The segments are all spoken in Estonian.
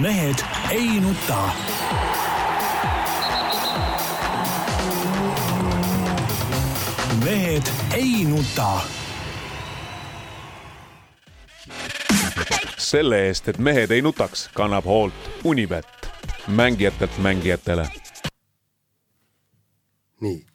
mehed ei nuta. mehed ei nuta. selle eest, et mehed ei nutaks, kannab hoolt Unibet, mängijatelt mängijatele. nii,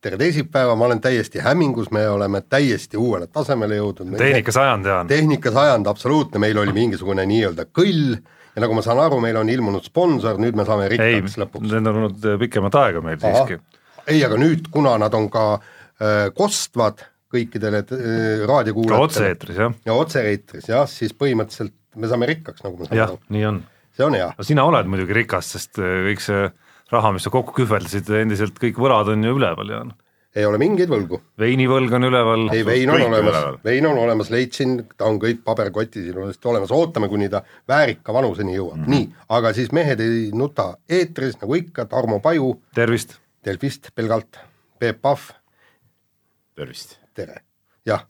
tere teisipäeva, ma olen täiesti hämmingus, me oleme täiesti uuele tasemele jõudnud. tehnikasajand, Jaan. tehnikasajand, absoluutne, meil oli mingisugune nii-öelda kõll ja nagu ma saan aru, meil on ilmunud sponsor, nüüd me saame rikkaks lõpuks. need on olnud pikemat aega meil siiski. ei, aga nüüd, kuna nad on ka äh, kostvad kõikidele äh, raadiokuulajatele otse-eetris, jah. ja otse-eetris jah, siis põhimõtteliselt me saame rikkaks, nagu ma saan jah aru, nii on. see on hea. no sina oled muidugi rikas, sest äh, kõik see raha, mis sa kokku kühveldasid, endiselt kõik võlad on ju üleval, Jaan. Ei ole mingeid võlgu. veinivõlg on üleval, ei, vein on olemas vein on olemas, leidsin, ta on kõik paberkotis ilusasti olemas, ootame, kuni ta väärika vanuseni jõuab mm, -hmm. nii, aga siis mehed ei nuta eetris nagu ikka, Tarmo Paju tervist. Delfist pelgalt, Peep Pahv, tervist. tere, jah,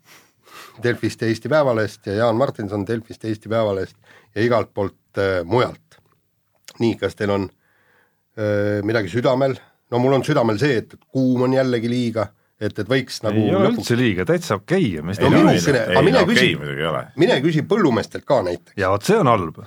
Delfist ja Eesti Päevalehest ja Jaan Martinson Delfist ja Eesti Päevalehest ja igalt poolt äh, mujalt. nii, kas teil on äh, midagi südamel, no mul on südamel see, et, et kuum on jällegi liiga, et, et võiks nagu ei ole üldse liiga, täitsa okei on, mis No minukene- aga mine küsi- ei ole. mine küsi põllumeestelt ka näiteks. ja vot see on halb.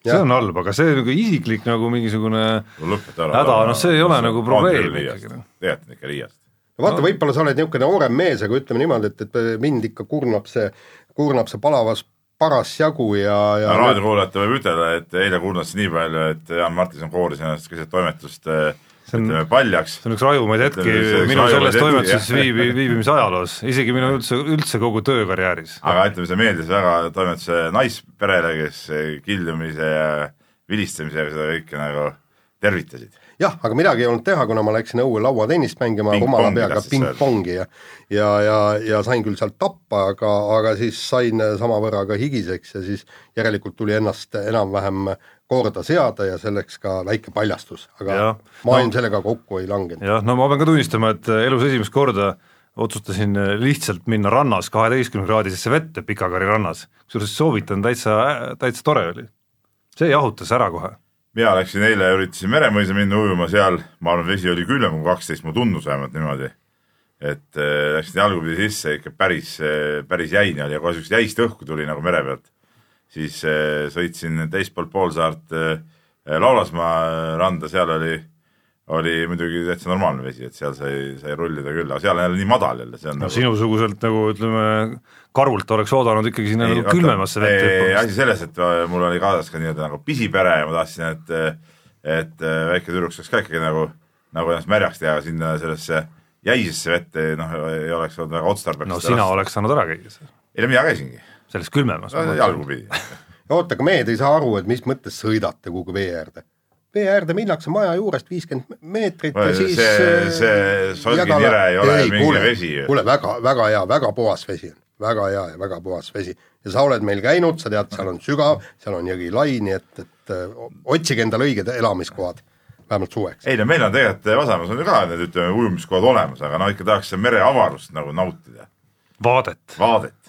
see Jah. on halb, aga see nagu isiklik nagu mingisugune. Häda, noh, see ei ole nagu probleem ikkagi, noh. tegelikult on ikka liiast. no vaata no., võib-olla sa oled niisugune noorem mees, aga ütleme niimoodi, et, et mind ikka kurnab see, kurnab see palavas parasjagu ja, ja raadiokuulajate võib ütelda, et eile kurnas nii palju, et Jaan Martinson kooris ennast keset toimetust eh, See on- paljaks. see on üks rajumaid hetki minu selles toimetuses viibi, viibimise ajaloos, isegi minu üldse, üldse kogu töökarjääris. aga ütleme, see meeldis väga toimetuse naisperele, kes kildumise ja vilistamisega seda kõike nagu tervitasid. jah, aga midagi ei olnud teha, kuna ma läksin õue lauatennist mängima rumala peaga pingpongi ja ja, ja, ja sain küll sealt tappa, aga, aga siis sain samavõrra ka higiseks ja siis järelikult tuli ennast enam-vähem korda seada ja selleks ka väike paljastus, aga Jah. maailm No- sellega kokku ei langenud. jah, no ma pean ka tunnistama, et elus esimest korda otsustasin lihtsalt minna rannas kaheteistkümne kraadisesse vette Pikakari rannas, kusjuures soovitan, täitsa, täitsa tore oli. see jahutas ära kohe. mina läksin eile, üritasin Meremõisa minna ujuma seal, ma arvan, vesi oli külmem kui kaksteist, mulle tundus vähemalt niimoodi. et äh, läksin jalgupidi sisse, ikka päris, päris jäine oli ja kohe siukest jäist õhku tuli nagu mere pealt. Siis äh, sõitsin teist poolt poolsaart äh, Laulasmaa randa, seal oli, oli muidugi täitsa normaalne vesi, et seal sai, sai rullida küll, aga seal on jälle nii madal jälle, see on no nagu sinusuguselt nagu ütleme, karult oleks oodanud ikkagi sinna nagu külmemasse vette asi hüppamist. selles, et mul oli kaasas ka nii-öelda nagu pisipere ja ma tahtsin, et et väike tüdruk saaks ka ikkagi nagu, nagu ennast märjaks teha sinna sellesse jäisesse vette, noh, ei oleks olnud väga otstarbekas. no sina oleks saanud ära käia seal, ei no mina käisingi, selles külmemas. jalgupidi. oota, aga mehed ei saa aru, et mis mõttes sõidate kuhugi vee äärde. vee äärde minnakse maja juurest viiskümmend meetrit ja see, siis see äh, solginire ei ole mingi kuule, vesi kuule, väga, väga hea, väga puhas vesi on, väga hea ja väga puhas vesi. ja sa oled meil käinud, sa tead, seal on sügav, seal on jõgi lai, nii et, et äh, otsige endale õiged elamiskohad, vähemalt suveks. ei no meil on tegelikult Vasamäes on ju ka need ütleme ujumiskohad olemas, aga no ikka tahaks mereavarust nagu nautida, vaadet, vaadet.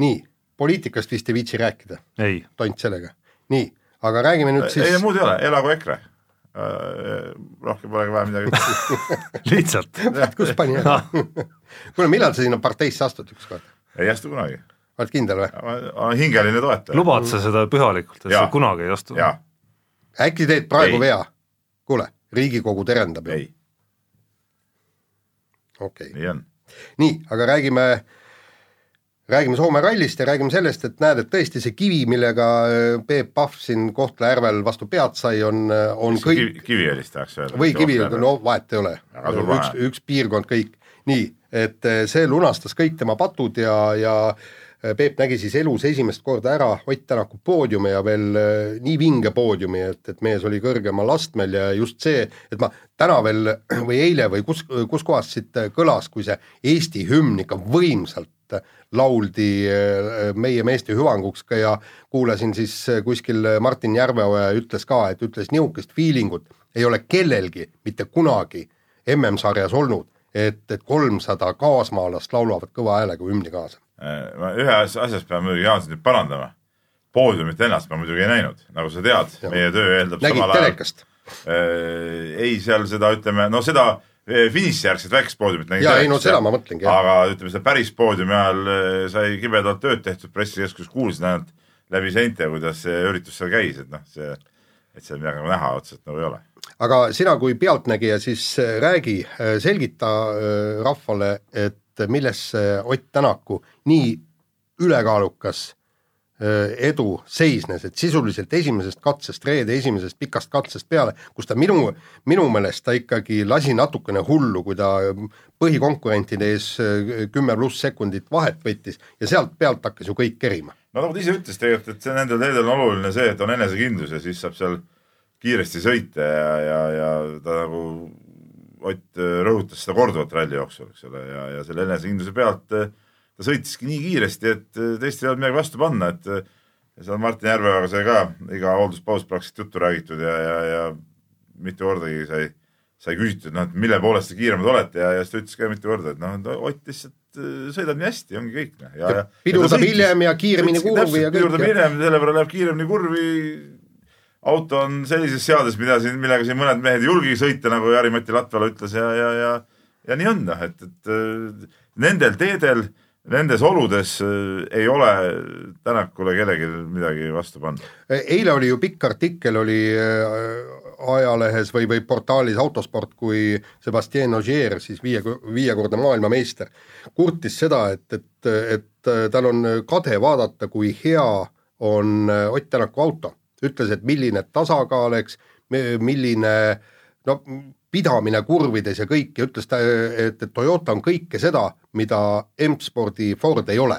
nii, poliitikast vist ei viitsi rääkida, ei, tont sellega. nii, aga räägime nüüd ei siis, muud ei ole, elagu EKRE. rohkem polegi vaja midagi lihtsalt. kus pani ära? kuule, millal sa sinna parteisse astud ükskord? ei astu kunagi. oled kindel või? ma olen hingeline toetaja. lubad sa seda pühalikult, et Jaa. sa kunagi ei astu? äkki teed praegu Ei. vea? kuule, Riigikogu terendab ju. ei, okei okay., nii on. nii, aga räägime, räägime Soome rallist ja räägime sellest, et näed, et tõesti see kivi, millega äh, Peep Pahv siin Kohtla-Järvel vastu pead sai, on, on kõik kivi, Kiviõlist tahaks öelda. või kivi, no vahet ei ole. Üks üks piirkond kõik, nii, et eh, see lunastas kõik tema patud ja, ja Peep nägi siis elus esimest korda ära Ott Tänaku poodiumi ja veel nii vinge poodiumi, et, et mees oli kõrgemal astmel ja just see, et ma täna veel või eile või kus, kus kohas siit kõlas, kui see Eesti hümn ikka võimsalt lauldi eh, meie meeste hüvanguks ka ja kuulasin siis eh, kuskil Martin Järveoja ütles ka, et ütles niisugust feelingut ei ole kellelgi mitte kunagi MM-sarjas olnud, et, et kolmsada kaasmaalast laulavad kõva häälega hümni kaasa. ma ühe as- asjas pean muidugi Jaansit nüüd parandama. poodiumit ennast ma muidugi ei näinud, nagu sa tead, meie töö eeldab nägid telekast? Äh, ei seal seda, ütleme, no seda finišijärgset väikest poodiumit nägin Jaa, ei, no seda ma mõtlengi, aga ütleme, seda päris poodiumi ajal eh, sai kibedalt tööd tehtud, pressikeskus kuulsin ainult läbi seinte, kuidas see üritus seal käis, et noh, see, et seal midagi nagu näha otseselt nagu ei ole. aga sina kui pealtnägija siis äh, räägi, selgita rahvale, et milles see Ott Tänaku nii ülekaalukas edu seisnes, et sisuliselt esimesest katsest, reede esimesest pikast katsest peale, kus ta minu, minu meelest ta ikkagi lasi natukene hullu, kui ta põhikonkurentide ees äh, kümme pluss sekundit vahet võttis ja sealt pealt hakkas ju kõik kerima. no nagu ta ise ütles tegelikult, et see nendel teedel on oluline see, et on enesekindlus ja siis saab seal kiiresti sõita ja, ja, ja ta nagu Ott äh, rõhutas seda korduvalt ralli jooksul, eks ole, ja, ja selle enesekindluse pealt äh, ta sõitiski nii kiiresti, et äh, teistel ei olnud midagi vastu panna, et äh, ja seal Martin Järveojaga sai ka iga hoolduspaus praktiliselt juttu räägitud ja, ja, ja mitu kordagi sai, sai küsitud, noh, et mille poolest te kiiremad olete ja, ja siis ta ütles ka mitu korda, et noh, Ott lihtsalt äh, sõidab nii hästi, ongi kõik. Ja pidurdab hiljem ja kiiremini kurvi ja kõik, pidurdab hiljem, selle võrra läheb kiiremini kurvi auto on sellises seades, mida siin, millega siin mõned mehed ei julgegi sõita, nagu Jari-Mati Latvala ütles ja, ja, ja ja nii on noh, et, et äh, nendel teedel, nendes oludes äh, ei ole Tänakule kellelgi midagi vastu panna. eile oli ju pikk artikkel oli äh, ajalehes või, või portaalis Autosport, kui Sebastian Ogier, siis viie, viiekordne maailmameister, kurtis seda, et, et, et tal on kade vaadata, kui hea on äh, Ott Tänaku auto. ütles, et milline tasakaal, eks, milline no pidamine kurvides ja kõik ja ütles ta, et, et Toyota on kõike seda, mida M-spordi Ford ei ole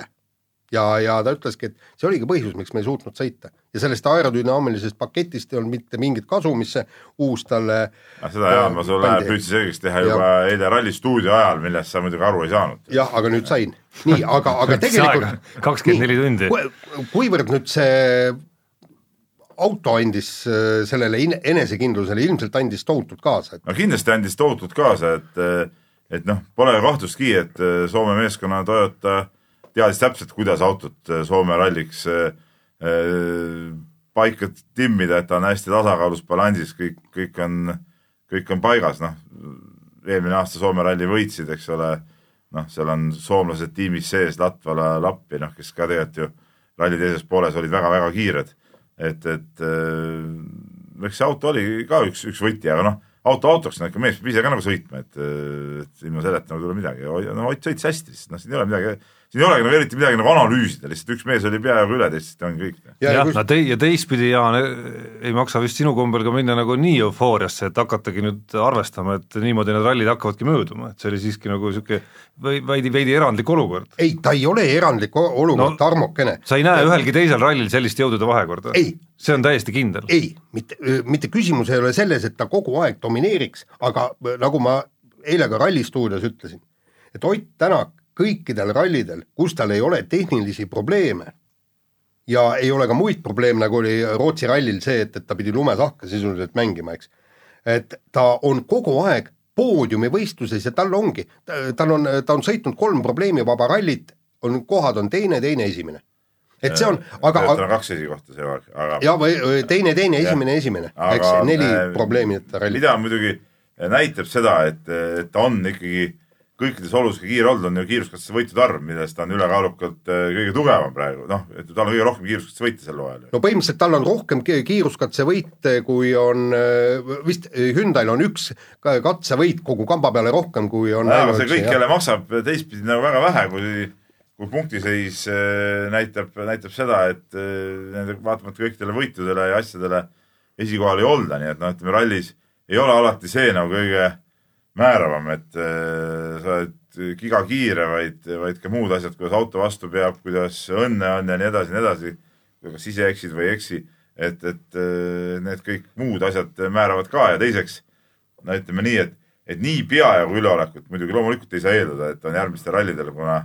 ja, ja ta ütleski, et see oligi põhjus, miks me ei suutnud sõita ja sellest aerodünaamilisest paketist ei olnud mitte mingit kasu, mis see uus talle Ah, seda Jaan ma sulle püüdsin selgeks teha juba eile Ralli stuudio ajal, millest sa muidugi aru ei saanud. jah, aga nüüd sain. nii, aga, aga tegelikult kakskümmend neli tundi. Ku- kuivõrd nüüd see auto andis äh, sellele in- enesekindlusele, ilmselt andis tohutult kaasa, et no kindlasti andis tohutult kaasa, et, et noh, pole kahtlustki, et äh, Soome meeskonna Toyota teadis täpselt, kuidas autot äh, Soome ralliks äh, äh, paika timmida, et ta on hästi tasakaalus, balansis, kõik, kõik on, kõik on paigas, noh. eelmine aasta Soome ralli võitsid, eks ole, noh, seal on soomlased tiimis sees, Latvala, Lappi, noh, kes ka tegelikult ju ralli teises pooles olid väga-väga kiired. et, et äh, eks see auto oli ka üks, üks võti, aga noh, auto autoks, no ikka mees peab ise ka nagu sõitma, et, et ilma selleta nagu ei tule midagi, no Ott sõitis hästi lihtsalt, noh, siin ei ole midagi, siin ei olegi nagu eriti midagi nagu analüüsida, lihtsalt üks mees oli peaaegu üle, teistest ongi kõik. ja, ja jah, kus, no tei- ja teistpidi, Jaan, ei maksa vist sinu kombel ka minna nagu nii eufooriasse, et hakatagi nüüd arvestama, et niimoodi need rallid hakkavadki mööduma, et see oli siiski nagu niisugune või veidi, veidi erandlik olukord. ei, ta ei ole erandlik olukord No- Tarmokene. sa ei näe ühelgi teisel rallil sellist jõudude vahekorda Ei.? see on täiesti kindel. ei, mitte, mitte küsimus ei ole selles, et ta kogu aeg domineeriks, aga nagu ma eile ka Ralli stuudios ütlesin, et Ott Tänak kõikidel rallidel, kus tal ei ole tehnilisi probleeme ja ei ole ka muid probleeme, nagu oli Rootsi rallil see, et, et ta pidi lumesahka sisuliselt mängima, eks. et ta on kogu aeg poodiumivõistluses ja tal ongi, tal on, ta on sõitnud kolm probleemivaba rallit, on, kohad on teine, teine, esimene. et see on, aga, tal on kaks esikohta see aeg, aga ja või või teine, teine, esimene, esimene, eks neli äh, probleemita rallit. mida muidugi näitab seda, et, et ta on ikkagi kõikides oludes ka kiire olnud, on ju kiiruskatse võitude arv, millest ta on ülekaalukalt äh, kõige tugevam praegu, noh, et tal on kõige rohkem kiiruskatse võite sel hooajal. no põhimõtteliselt tal on rohkem ki- kiiruskatsevõite, kui on äh, vist Hyundai'l on üks ka- katsevõit kogu kamba peale rohkem, kui on see kõik jälle maksab teistpidi nagu väga vähe, kui, kui punktiseis äh, näitab, näitab seda, et äh, nende vaatamata kõikidele võitudele ja asjadele esikohal ei olda, nii et noh, ütleme rallis ei ole alati see nagu kõige määravam, et äh, sa oled gigakiire, vaid, vaid ka muud asjad, kuidas auto vastu peab, kuidas õnne on ja nii edasi ja nii edasi, kas ise eksid või ei eksi, et, et äh, need kõik muud asjad määravad ka. Ja teiseks no ütleme nii, et, et nii peajagu üleolekut muidugi loomulikult ei saa eeldada, et on järgmistel rallidel, kuna,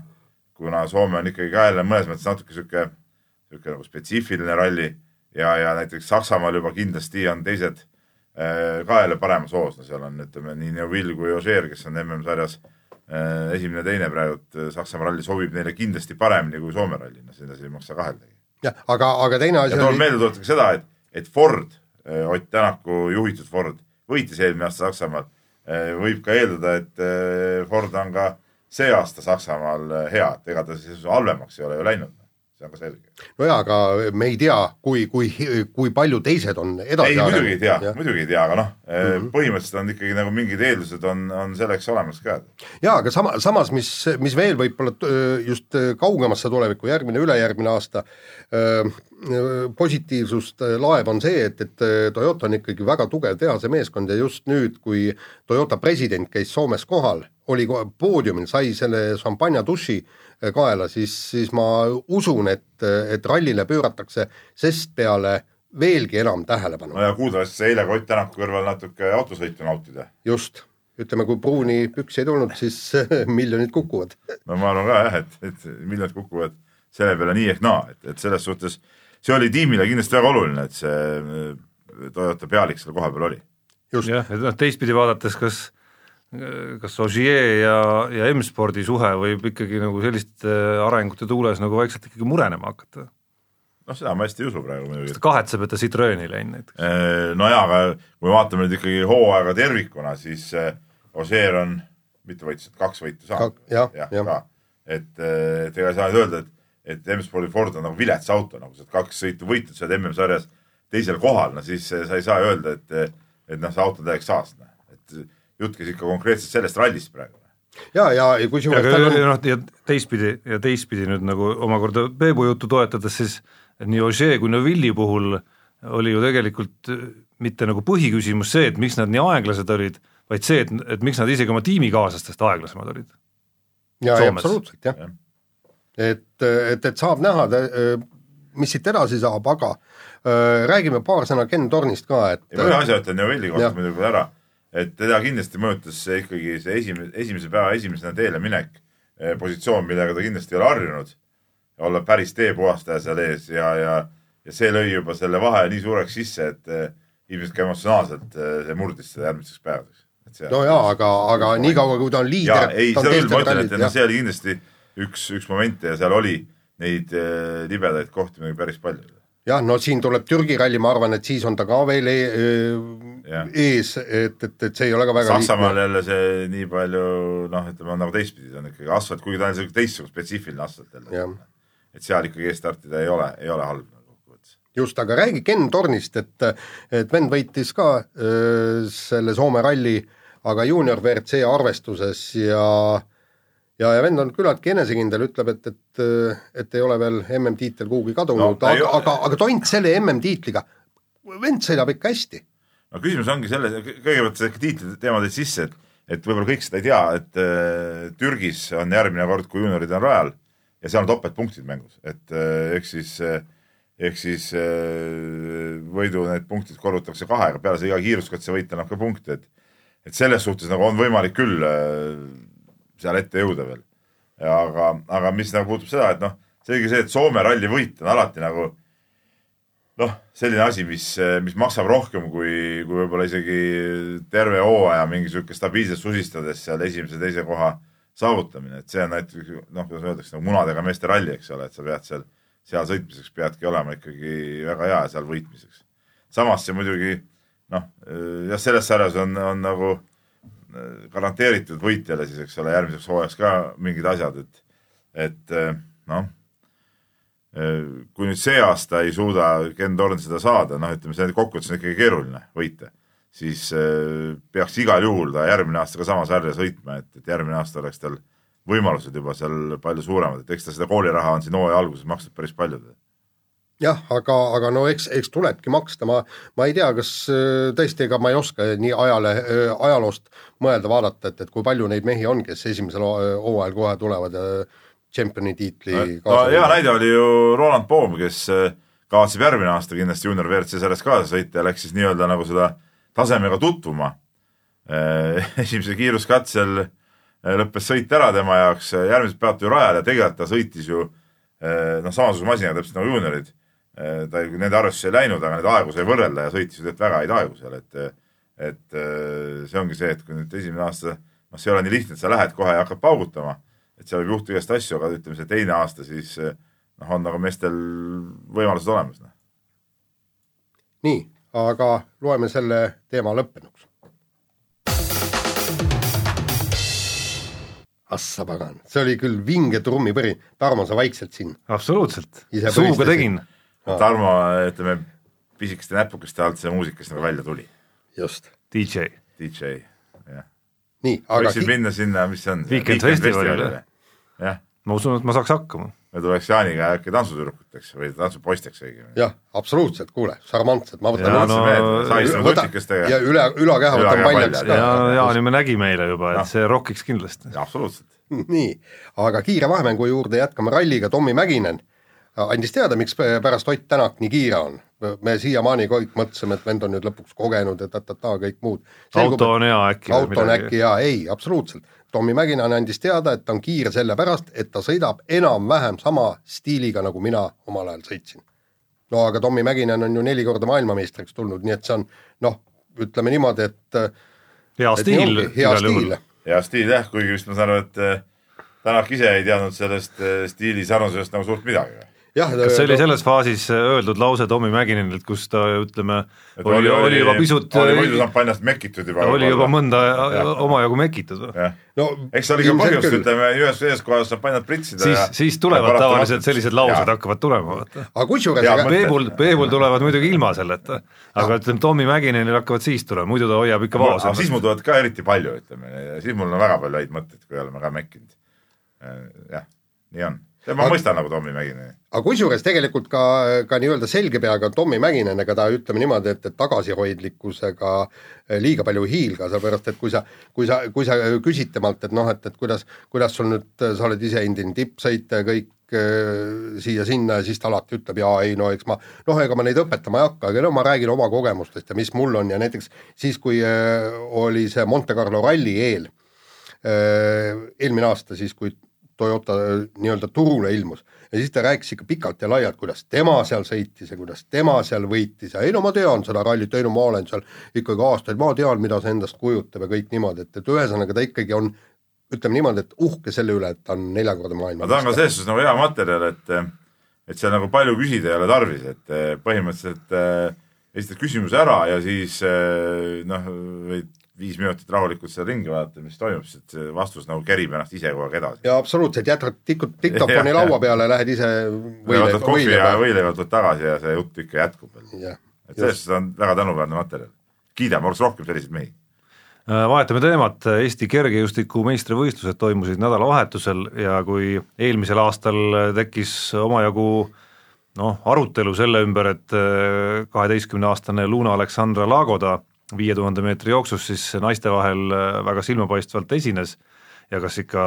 kuna Soome on ikkagi ka jälle mõnes mõttes natuke sihuke, sihuke nagu spetsiifiline ralli. Ja, ja näiteks Saksamaal juba kindlasti on teised ka jälle paremas hoos, no seal on, ütleme nii Neuvill kui Ožeer, kes on MM-sarjas äh, esimene-teine praegu, et Saksamaa ralli sobib neile kindlasti paremini kui Soome ralli, no selles ei maksa kaheldagi. jah, aga, aga teine asi tuleb oli, meelde tuletada seda, et, et Ford, Ott Tänaku juhitud Ford võitis eelmine aasta Saksamaal. võib ka eeldada, et Ford on ka see aasta Saksamaal hea, et ega ta siis halvemaks ei ole ju läinud. See on ka selge. no jaa, aga me ei tea, kui, kui, kui palju teised on edasi ei, muidugi ei tea, muidugi ei tea, aga noh mm. -hmm., põhimõtteliselt on ikkagi nagu mingid eeldused on, on selleks olemas ka. jaa, aga sama, samas, mis, mis veel võib-olla just öö, kaugemasse tulevikku, järgmine, ülejärgmine aasta öö, positiivsust laeb, on see, et, et Toyota on ikkagi väga tugev tehasemeeskond ja just nüüd, kui Toyota president käis Soomes kohal, oli poodiumil, sai selle šampanja duši öö, kaela, siis, siis ma usun, et, et rallile pööratakse sest peale veelgi enam tähelepanu no ja kuuldavasti sai eile ka Ott Tänaku kõrval natuke autosõitu nautida. just, ütleme, kui pruuni püksi ei tulnud, siis miljonid kukuvad. no ma arvan ka jah, et, et miljonid kukuvad selle peale nii ehk naa, et, et selles suhtes see oli tiimile kindlasti väga oluline, et see äh, Toyota pealik seal kohapeal oli. just, jah, et noh, teistpidi vaadates, kas kas Ogier ja, ja M-spordi suhe võib ikkagi nagu selliste arengute tuules nagu vaikselt ikkagi murenema hakata? noh, seda ma hästi ei usu praegu muidugi kas. ta kahetseb, et ta Citroeni läinud näiteks? no jaa, aga kui me vaatame nüüd ikkagi hooaega tervikuna, siis äh, Ožeer on, mitu võitu, kaks võitu saanud jah, jah jah. ka, et, et ega ei saa nüüd öelda, et, et M-spordi Ford on nagu vilets auto, nagu sa oled kaks sõitu võitnud, oled MM-sarjas teisel kohal, no siis äh, sa ei saa öelda, et, et noh, see auto on täiega saast, noh. et jutt käis ikka konkreetselt sellest rallist praegu. ja, ja, ja kusjuures aga tal ja on, noh, ja teistpidi ja teistpidi nüüd nagu omakorda Peebu juttu toetades, siis et nii Ogier kui Neuvilli puhul oli ju tegelikult äh, mitte nagu põhiküsimus see, et miks nad nii aeglased olid, vaid see, et, et miks nad isegi oma tiimikaaslastest aeglasemad olid. ja, ja Soomes. absoluutselt jah Jah.. et, et, et saab näha, mis siit edasi saab, aga öö, räägime paar sõna Ken Tornist ka, et ja ma ühe asja ütlen Neuvilli kohta muidugi ära, et teda kindlasti mõjutas see ikkagi see esimene, esimese päeva esimesena teele minek, positsioon, millega ta kindlasti ei ole harjunud, olla päris teepuhastaja seal ees ja, ja, ja see lõi juba selle vahe nii suureks sisse, et eh, ilmselt ka emotsionaalselt eh, see murdis seda järgmiseks päevadeks. no jaa, aga, aga niikaua, kui ta on liider, ei, seda küll, ma ütlen, et noh, see oli kindlasti üks, üks momente ja seal oli neid eh, libedaid kohti muidugi päris palju. jah, no siin tuleb Türgi ralli, ma arvan, et siis on ta ka veel e Jah. ees, et, et, et see ei ole ka väga Saksamaal jälle see nii palju noh, ütleme on nagu teistpidi, see on ikkagi asfalt, kuigi ta on selline teistsugune spetsiifiline asfalt jälle. Et seal ikkagi eestartida ei ole, ei ole halb nagu just, aga räägi Ken Tornist, et et vend võitis ka öö, selle Soome ralli, aga juunior WRC arvestuses ja ja, ja vend on küllaltki enesekindel, ütleb, et, et et ei ole veel MM-tiitel kuhugi kadunud No, aga, aga, aga tont selle MM-tiitliga, vend sõidab ikka hästi. no küsimus ongi selles, kõigepealt see tiitli teema tõid sisse, et et võib-olla kõik seda ei tea, et äh, Türgis on järgmine kord, kui juuniorid on rajal ja seal on topeltpunktid mängus, et äh, ehk siis äh, ehk siis äh, võidu need punktid korrutatakse kahega, peale seda iga kiiruskatse võit annab ka punkte, et et selles suhtes nagu on võimalik küll äh, seal ette jõuda veel. aga, aga mis nagu puutub seda, et noh, selge see, et Soome ralli võit on alati nagu noh, selline asi, mis, mis maksab rohkem kui, kui võib-olla isegi terve hooaja mingi sihuke stabiilselt susistades seal esimese-teise koha saavutamine, et see on näiteks noh, kuidas öeldakse nagu munadega meeste ralli, eks ole, et sa pead seal, seal sõitmiseks peadki olema ikkagi väga hea seal võitmiseks. samas see muidugi noh, jah, selles sarjas on, on nagu garanteeritud võitjale siis, eks ole, järgmiseks hooajaks ka mingid asjad, et, et äh, noh, kui nüüd see aasta ei suuda Ken Torn seda saada, noh, ütleme see kokkuvõttes on ikkagi keeruline võita, siis äh, peaks igal juhul ta järgmine aasta ka sama sarja sõitma, et, et järgmine aasta oleks tal võimalused juba seal palju suuremad, et eks ta seda kooliraha on siin hooaja alguses maksnud päris palju. jah, aga, aga no eks, eks tulebki maksta, ma, ma ei tea, kas öö, tõesti, ega ma ei oska nii ajale, ajaloost mõelda, vaadata, et, et kui palju neid mehi on, kes esimesel hoo- hooajal kohe tulevad ja tšempioni tiitli no hea näide oli ju Roland Poom, kes äh, kavatseb järgmine aasta kindlasti juunior WRC sarjas kaasa sõita ja läks siis nii-öelda nagu seda tasemega tutvuma. esimesel kiiruskatsel äh, lõppes sõit ära tema jaoks, järgmised päevad tuli rajale ja tegelikult ta sõitis ju äh, noh, samasuguse masinaga täpselt nagu juuniorid. Ta ei- nende arvestusse ei läinud, aga neid aegu sai võrrelda ja sõitis ju tegelikult väga häid aegu seal, et et äh, see ongi see, et kui nüüd esimene aasta, noh, see ei ole nii lihtne, et sa lähed kohe ja hakkad paugutama, et seal võib juhtuda igast asju, aga ütleme, see teine aasta siis äh, noh, on nagu meestel võimalused olemas noh. nii, aga loeme selle teema lõppenuks. Assa pagan, see oli küll vinge trummipõri, Tarmo, sa vaikselt siin. absoluutselt suuga tegin. Tarmo, ütleme pisikeste näpukeste alt see muusikas nagu välja tuli, just, DJ, DJ, jah. nii, aga võiksid minna sinna, mis see on? Weekend festivalile. jah, ma usun, et ma saaks hakkama. me tuleks Jaaniga äkki tantsutüdrukuteks või tantsupoisteks õigemini. jah, absoluutselt, kuule, šarmantsed, ma võtan no- võta ja üle, ülakeha võtan paljaks paljad, ja ka. Jaani me nägime eile juba, et see rokiks kindlasti. absoluutselt. nii, aga kiire vahemängu juurde jätkame ralliga, Tommy Mäkinen andis teada, miks pärast Ott Tänak nii kiire on. me siiamaani kõik mõtlesime, et vend on nüüd lõpuks kogenud ja ta-ta-ta kõik muud. auto on hea äkki. auto on äkki hea, ei, absoluutselt. Tommy Mäkinen andis teada, et ta on kiire sellepärast, et ta sõidab enam-vähem sama stiiliga, nagu mina omal ajal sõitsin. no aga Tommy Mäkinen on ju neli korda maailmameistriks tulnud, nii et see on noh, ütleme niimoodi, et hea et stiil hea stiil. hea stiil jah, kuigi vist ma saan aru, et eh, Tänak ise ei teadnud sellest eh, stiili sarnasusest nagu suurt midagi. jah, kas see oli selles faasis öeldud lause Tommy Mäkinenilt, kus ta ütleme, Et oli, oli juba pisut, oli muidu šampanjast mekitud juba. oli juba mõnda omajagu mekitud või? no eks see oli ka põhjust, küll. ütleme ühes, ühes kohas šampanjat pritsida siis, siis tulevad tavaliselt sellised laused Jaa. hakkavad tulema, vaata. aga kusjuures. Peebul, Peebul tulevad muidugi ilma selleta, aga ütleme, Tommy Mäkinenil hakkavad siis tulema, muidu ta hoiab ikka vaos aga siis mul tulevad ka eriti palju, ütleme, siis mul on väga palju häid mõtteid, kui oleme ka mekkinud. jah, nii on. Ma Aga- mõistan nagu Tommy Mäkineni. aga kusjuures tegelikult ka, ka nii-öelda selge peaga Tommy Mäkinen, ega ta ütleme niimoodi, et, et tagasihoidlikkusega liiga palju ei hiilga, sellepärast et kui sa, kui sa, kui sa küsid temalt, et noh, et, et kuidas, kuidas sul nüüd, sa oled ise endine tippsõitja ja kõik eh, siia-sinna ja siis ta alati ütleb jaa, ei no eks ma noh, ega ma neid õpetama ei hakka, aga no ma räägin oma kogemustest ja mis mul on ja näiteks siis, kui eh, oli see Monte Carlo ralli eel, eelmine aasta siis, kui Toyota äh, nii-öelda turule ilmus ja siis ta rääkis ikka pikalt ja laialt, kuidas tema seal sõitis ja kuidas tema seal võitis ja ei no ma tean seda rallit, ei no ma olen seal ikkagi aastaid, ma tean, mida see endast kujutab ja kõik niimoodi, et, et ühesõnaga ta ikkagi on ütleme niimoodi, et uhke selle üle, et ta on neljakordne ma tahan ka maailmameister. selles suhtes nagu hea materjal, et et seal nagu palju küsida ei ole tarvis, et eh, põhimõtteliselt eh, esitad küsimuse ära ja siis eh, noh, võid viis minutit rahulikult seal ringi vaadata, mis toimub, siis et see vastus nagu kerib ennast ise kogu aeg edasi. ja absoluutselt, jätad tikud diktofoni laua peale, lähed ise võtad kohvi ja võileivad võtad tagasi ja see jutt ikka jätkub veel. et selles suhtes on väga tänuväärne materjal. kiidame, oleks rohkem selliseid mehi. Äh, vahetame teemat, Eesti kergejõustiku meistrivõistlused toimusid nädalavahetusel ja kui eelmisel aastal tekkis omajagu noh, arutelu selle ümber, et kaheteistkümneaastane Luna Aleksandra Lagoda viie tuhande meetri jooksus siis naiste vahel äh, väga silmapaistvalt esines. Ja kas ikka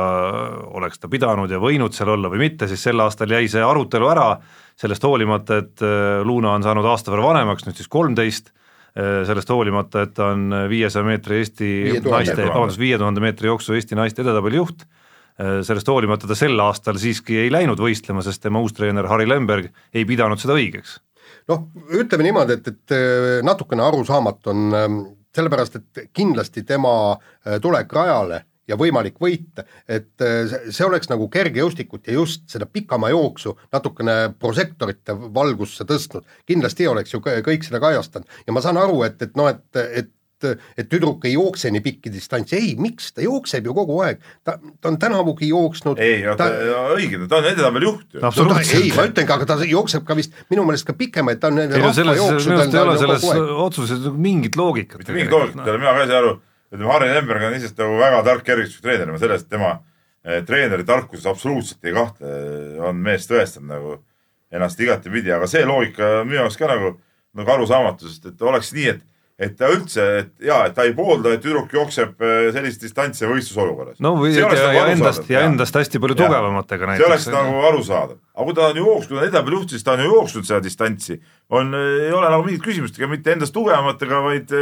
oleks ta pidanud ja võinud seal olla või mitte, siis sel aastal jäi see arutelu ära, sellest hoolimata, et äh, Luna on saanud aasta võrra vanemaks, nüüd siis kolmteist, sellest hoolimata, et ta on viiesaja meetri Eesti 5000 naiste, vabandust, viie tuhande meetri jooksu Eesti naiste edetabeli juht, sellest hoolimata ta sel aastal siiski ei läinud võistlema, sest tema uus treener Harri Lemberg ei pidanud seda õigeks noh, ütleme niimoodi, et, et äh, natukene arusaamatu on ähm, sellepärast, et kindlasti tema äh, tulek rajale ja võimalik võit, et äh, see- oleks nagu kergejõustikut ja just seda pikamaa jooksu natukene prožektorite valgusse tõstnud, kindlasti oleks ju kõ- kõik seda kajastanud. Ja ma saan aru, et, et noh, et, et et tüdruk ei jookse nii pikki distantse, ei, miks, ta jookseb ju kogu aeg, ta, ta on tänavugi jooksnud. Ei, oota ta,, õige, ta on edetabeli juht ju. no ta, ei, ma ütlengi, aga ta jookseb ka vist minu meelest ka pikemaid, ta on ei no selles, minu arust ei ole selles otsuses nagu mingit loogikat mitte mingit loogikat ei ole, mina ka ei saa aru, ütleme Harri Lemberg on iseenesest nagu väga tark kergejõustikutreener, ma selles, et tema eh, treeneri tarkuses absoluutselt ei kahtle, on mees tõestanud nagu ennast igatepidi, aga see loogika on minu jaoks ka nagu, nagu arusaamatu, sest et oleks nii, et et ta üldse, et jaa, et ta ei poolda, et tüdruk jookseb eh, sellist distantsi võistlusolukorras. no või ja, ja endast ja endast hästi palju tugevamatega see oleks näiteks. nagu arusaadav, aga kui ta on ju jooksnud, kui ta on edetabeli juht, siis ta on ju jooksnud seda distantsi, on, ei ole nagu mingit küsimust, ega mitte endast tugevamatega, vaid,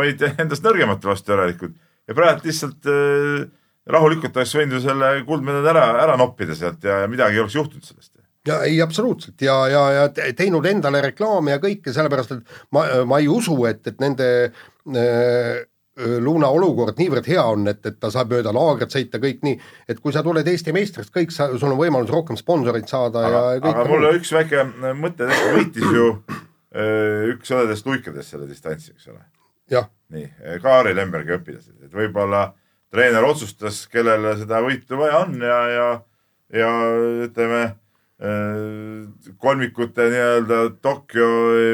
vaid endast nõrgemate vastu järelikult. ja praegu lihtsalt äh, rahulikult oleks võinud ju selle kuldmedali ära, ära noppida sealt ja, ja midagi ei oleks juhtunud sellest. Ja ei, absoluutselt. Ja, ja, ja te- teinud endale reklaami ja kõike, sellepärast et ma, ma ei usu, et, et nende äh, Luna olukord niivõrd hea on, et, et ta saab mööda laagrit sõita, kõik nii, et kui sa tuled Eesti meistriks, kõik sa, sul on võimalus rohkem sponsoreid saada aga, ja kõik aga mulle üks väike mõte, võitis ju öö, üks õdedest luikadest selle distantsi, eks ole. nii, ka Harri Lembergi õpilased, et võib-olla treener otsustas, kellele seda võitu vaja on ja, ja, ja ütleme äh, kolmikute nii-öelda Tokyo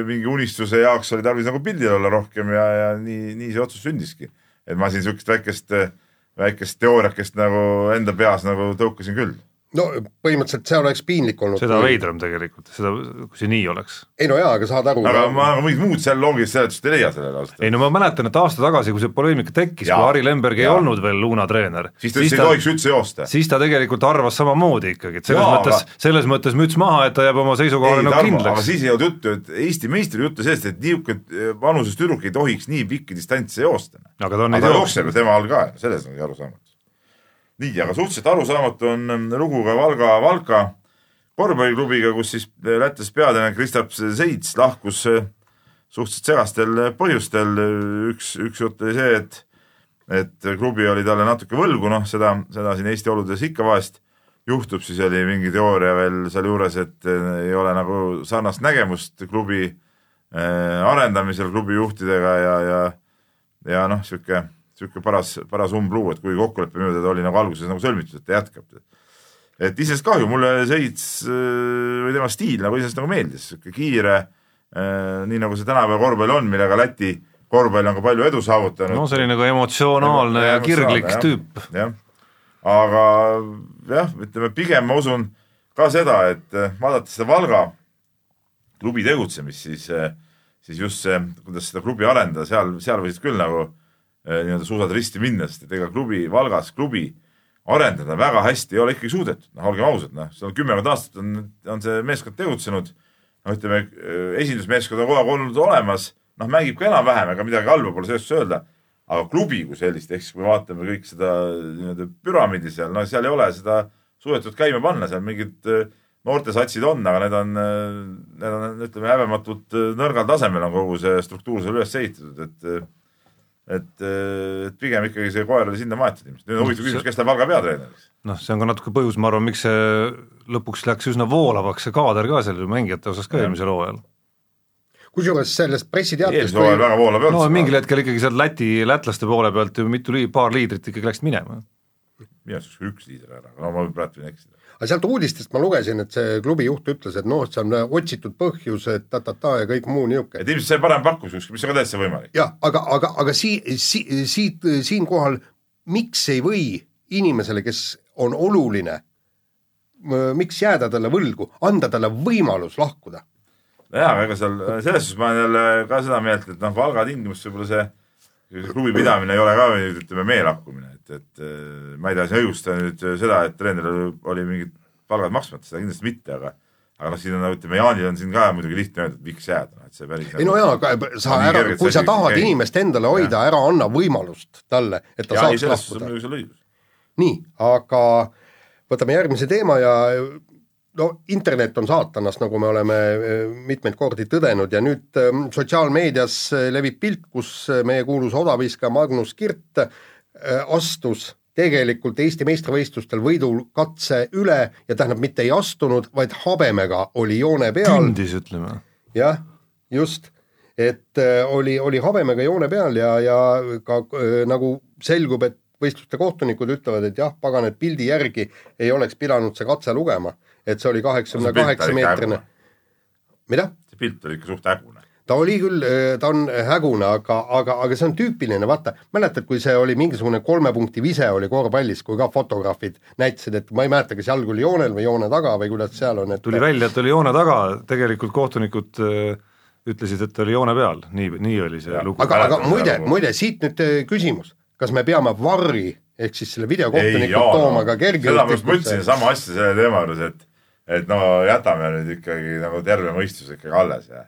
mingi unistuse jaoks oli tarvis nagu pildil olla rohkem ja, ja nii, nii see otsus sündiski. et ma siin niisugust väikest, väikest teooriakest nagu enda peas nagu tõukasin küll no põhimõtteliselt see oleks piinlik olnud. seda veidram tegelikult, seda, kui see nii oleks. ei no jaa, aga saad aru. aga ma mingit muud seal loogilist seletust ei leia sellele ausalt ei no ma mäletan, et aasta tagasi, kui see poleemika tekkis, kui Harri Lemberg ei olnud veel Luna treener, siis ta ütles, ei tohiks üldse joosta. siis ta tegelikult arvas samamoodi ikkagi, et selles Jaa, mõttes aga-, selles mõttes müts maha, et ta jääb oma seisukohale ei nagu Tarmo, aga kindlaks. siis ei olnud juttu, et Eesti meistri juttu sellest, et niisugune vanuses tüdruk ei tohiks nii pikki distantse joosta. aga ta on aga neid jooksnud tema all ka, selles ongi arusaamatu. nii, aga suhteliselt arusaamatu on mm, lugu ka Valga Valka korvpalliklubiga, kus siis lätlasest peatreener Kristaps Seits lahkus eh, suhteliselt segastel põhjustel. üks, üks jutt oli see, et, et klubi oli talle natuke võlgu, noh, seda, seda siin Eesti oludes ikka vahest juhtub, siis oli mingi teooria veel sealjuures, et ei ole nagu sarnast nägemust klubi arendamisel klubi juhtidega ja, ja ja noh, sihuke, sihuke paras, paras umbluu, et kuigi kokkulepe minu teada oli nagu alguses nagu sõlmitud, et ta jätkab. et iseenesest kahju, mulle Seits äh, või tema stiil nagu iseenesest nagu meeldis, sihuke kiire, nii nagu see tänapäeva korvpall on, millega Läti korvpall on ka palju edu saavutanud. no selline nagu emotsionaalne ja kirglik tüüp. jah, aga jah, ütleme pigem ma usun ka seda, et eh, vaadates seda Valga klubi tegutsemist, siis, siis just see, kuidas seda klubi arendada, seal, seal võisid küll nagu nii-öelda suusad risti minna, sest et ega klubi, Valgas klubi arendada väga hästi ei ole ikkagi suudetud, noh olgem ausad, noh, seal on kümmekond aastat on, on see meeskond tegutsenud, noh ütleme, esindusmeeskond on kogu aeg olnud olemas, noh mängib ka enam-vähem, ega midagi halba pole sellest öelda, aga klubi kui sellist, ehk siis kui me vaatame kõik seda nii-öelda püramiidi seal, no seal ei ole seda suudetud käima panna, seal mingid äh, noortesatsid on, aga need on, need on, ütleme häbematult äh, nõrgal tasemel on kogu see struktuur seal üles ehitatud, et et, et pigem ikkagi see koer oli sinna maetud ilmselt. nüüd on huvitav küsimus, kes läheb Valga peatreeneriks? noh, see on ka natuke põhjus, ma arvan, miks see lõpuks läks üsna voolavaks, see kaader ka seal mängijate osas ka eelmisel hooajal. kusjuures sellest pressiteatest eelmisel hooajal väga voolav ei no olnud mingil hetkel ikkagi sealt Läti, lätlaste poole pealt ju mitu lii-, paar liidrit ikkagi läksid minema. minu arust üks- liider ära, no ma praegu võin eksida. Aga sealt uudistest ma lugesin, et see klubi juht ütles, et noh, see on otsitud põhjus, et ta-ta-ta ja kõik muu niisugune. et ilmselt sai parem pakkus ükskord, mis on ka täitsa võimalik. jah, aga, aga, aga sii-, sii-, siit, siinkohal miks ei või inimesele, kes on oluline, miks jääda talle võlgu, anda talle võimalus lahkuda? jaa, aga ega seal selles suhtes ma olen jälle ka seda meelt, et noh, Valga tingimustes võib-olla see, see klubi pidamine ei ole ka ütleme meelakkumine, et, et eh, ma ei taha siin õigustada nüüd seda, et treeneril oli mingid palgad maksmata, seda kindlasti mitte, aga aga noh, siin on ütleme, Jaanil on siin ka muidugi lihtne öelda, et miks jääda, et see päris ei no jaa, sa On nii ära kui sa tahad käib. inimest endale hoida, ära anna võimalust talle, et ta jaa, ei saaks lahkuda. nii, aga võtame järgmise teema ja no internet on saatanast, nagu me oleme eh, mitmeid kordi tõdenud ja nüüd eh, sotsiaalmeedias eh, levib pilt, kus meie kuulus odaviskaja Magnus Kirt astus tegelikult Eesti meistrivõistlustel võidukatse üle ja tähendab, mitte ei astunud, vaid habemega oli joone peal. kündis, ütleme. jah, just, et oli, oli habemega joone peal ja, ja ka nagu selgub, et võistluste kohtunikud ütlevad, et jah, pagan, et pildi järgi ei oleks pidanud see katse lugema, et see oli kaheksakümne kaheksa meetrine. mida? see pilt oli ikka suht hägune. ta oli küll, ta on hägune, aga, aga, aga see on tüüpiline, vaata, mäletad, kui see oli mingisugune kolme punkti vise oli korvpallis, kui ka fotograafid näitasid, et ma ei mäleta, kas jalg oli joonel või joone taga või kuidas seal on, et tuli välja, et oli joone taga, tegelikult kohtunikud äh, ütlesid, et oli joone peal, nii, nii oli see Jah. lugu. aga, aga muide seda, muide siit nüüd äh, küsimus, kas me peame varri ehk siis selle Jaan, tooma ka sellepärast ma ütlesin kergejõustikusse? sama asja selle teema juures, et et no jätame nüüd ikkagi nagu terve mõistus ikkagi alles ja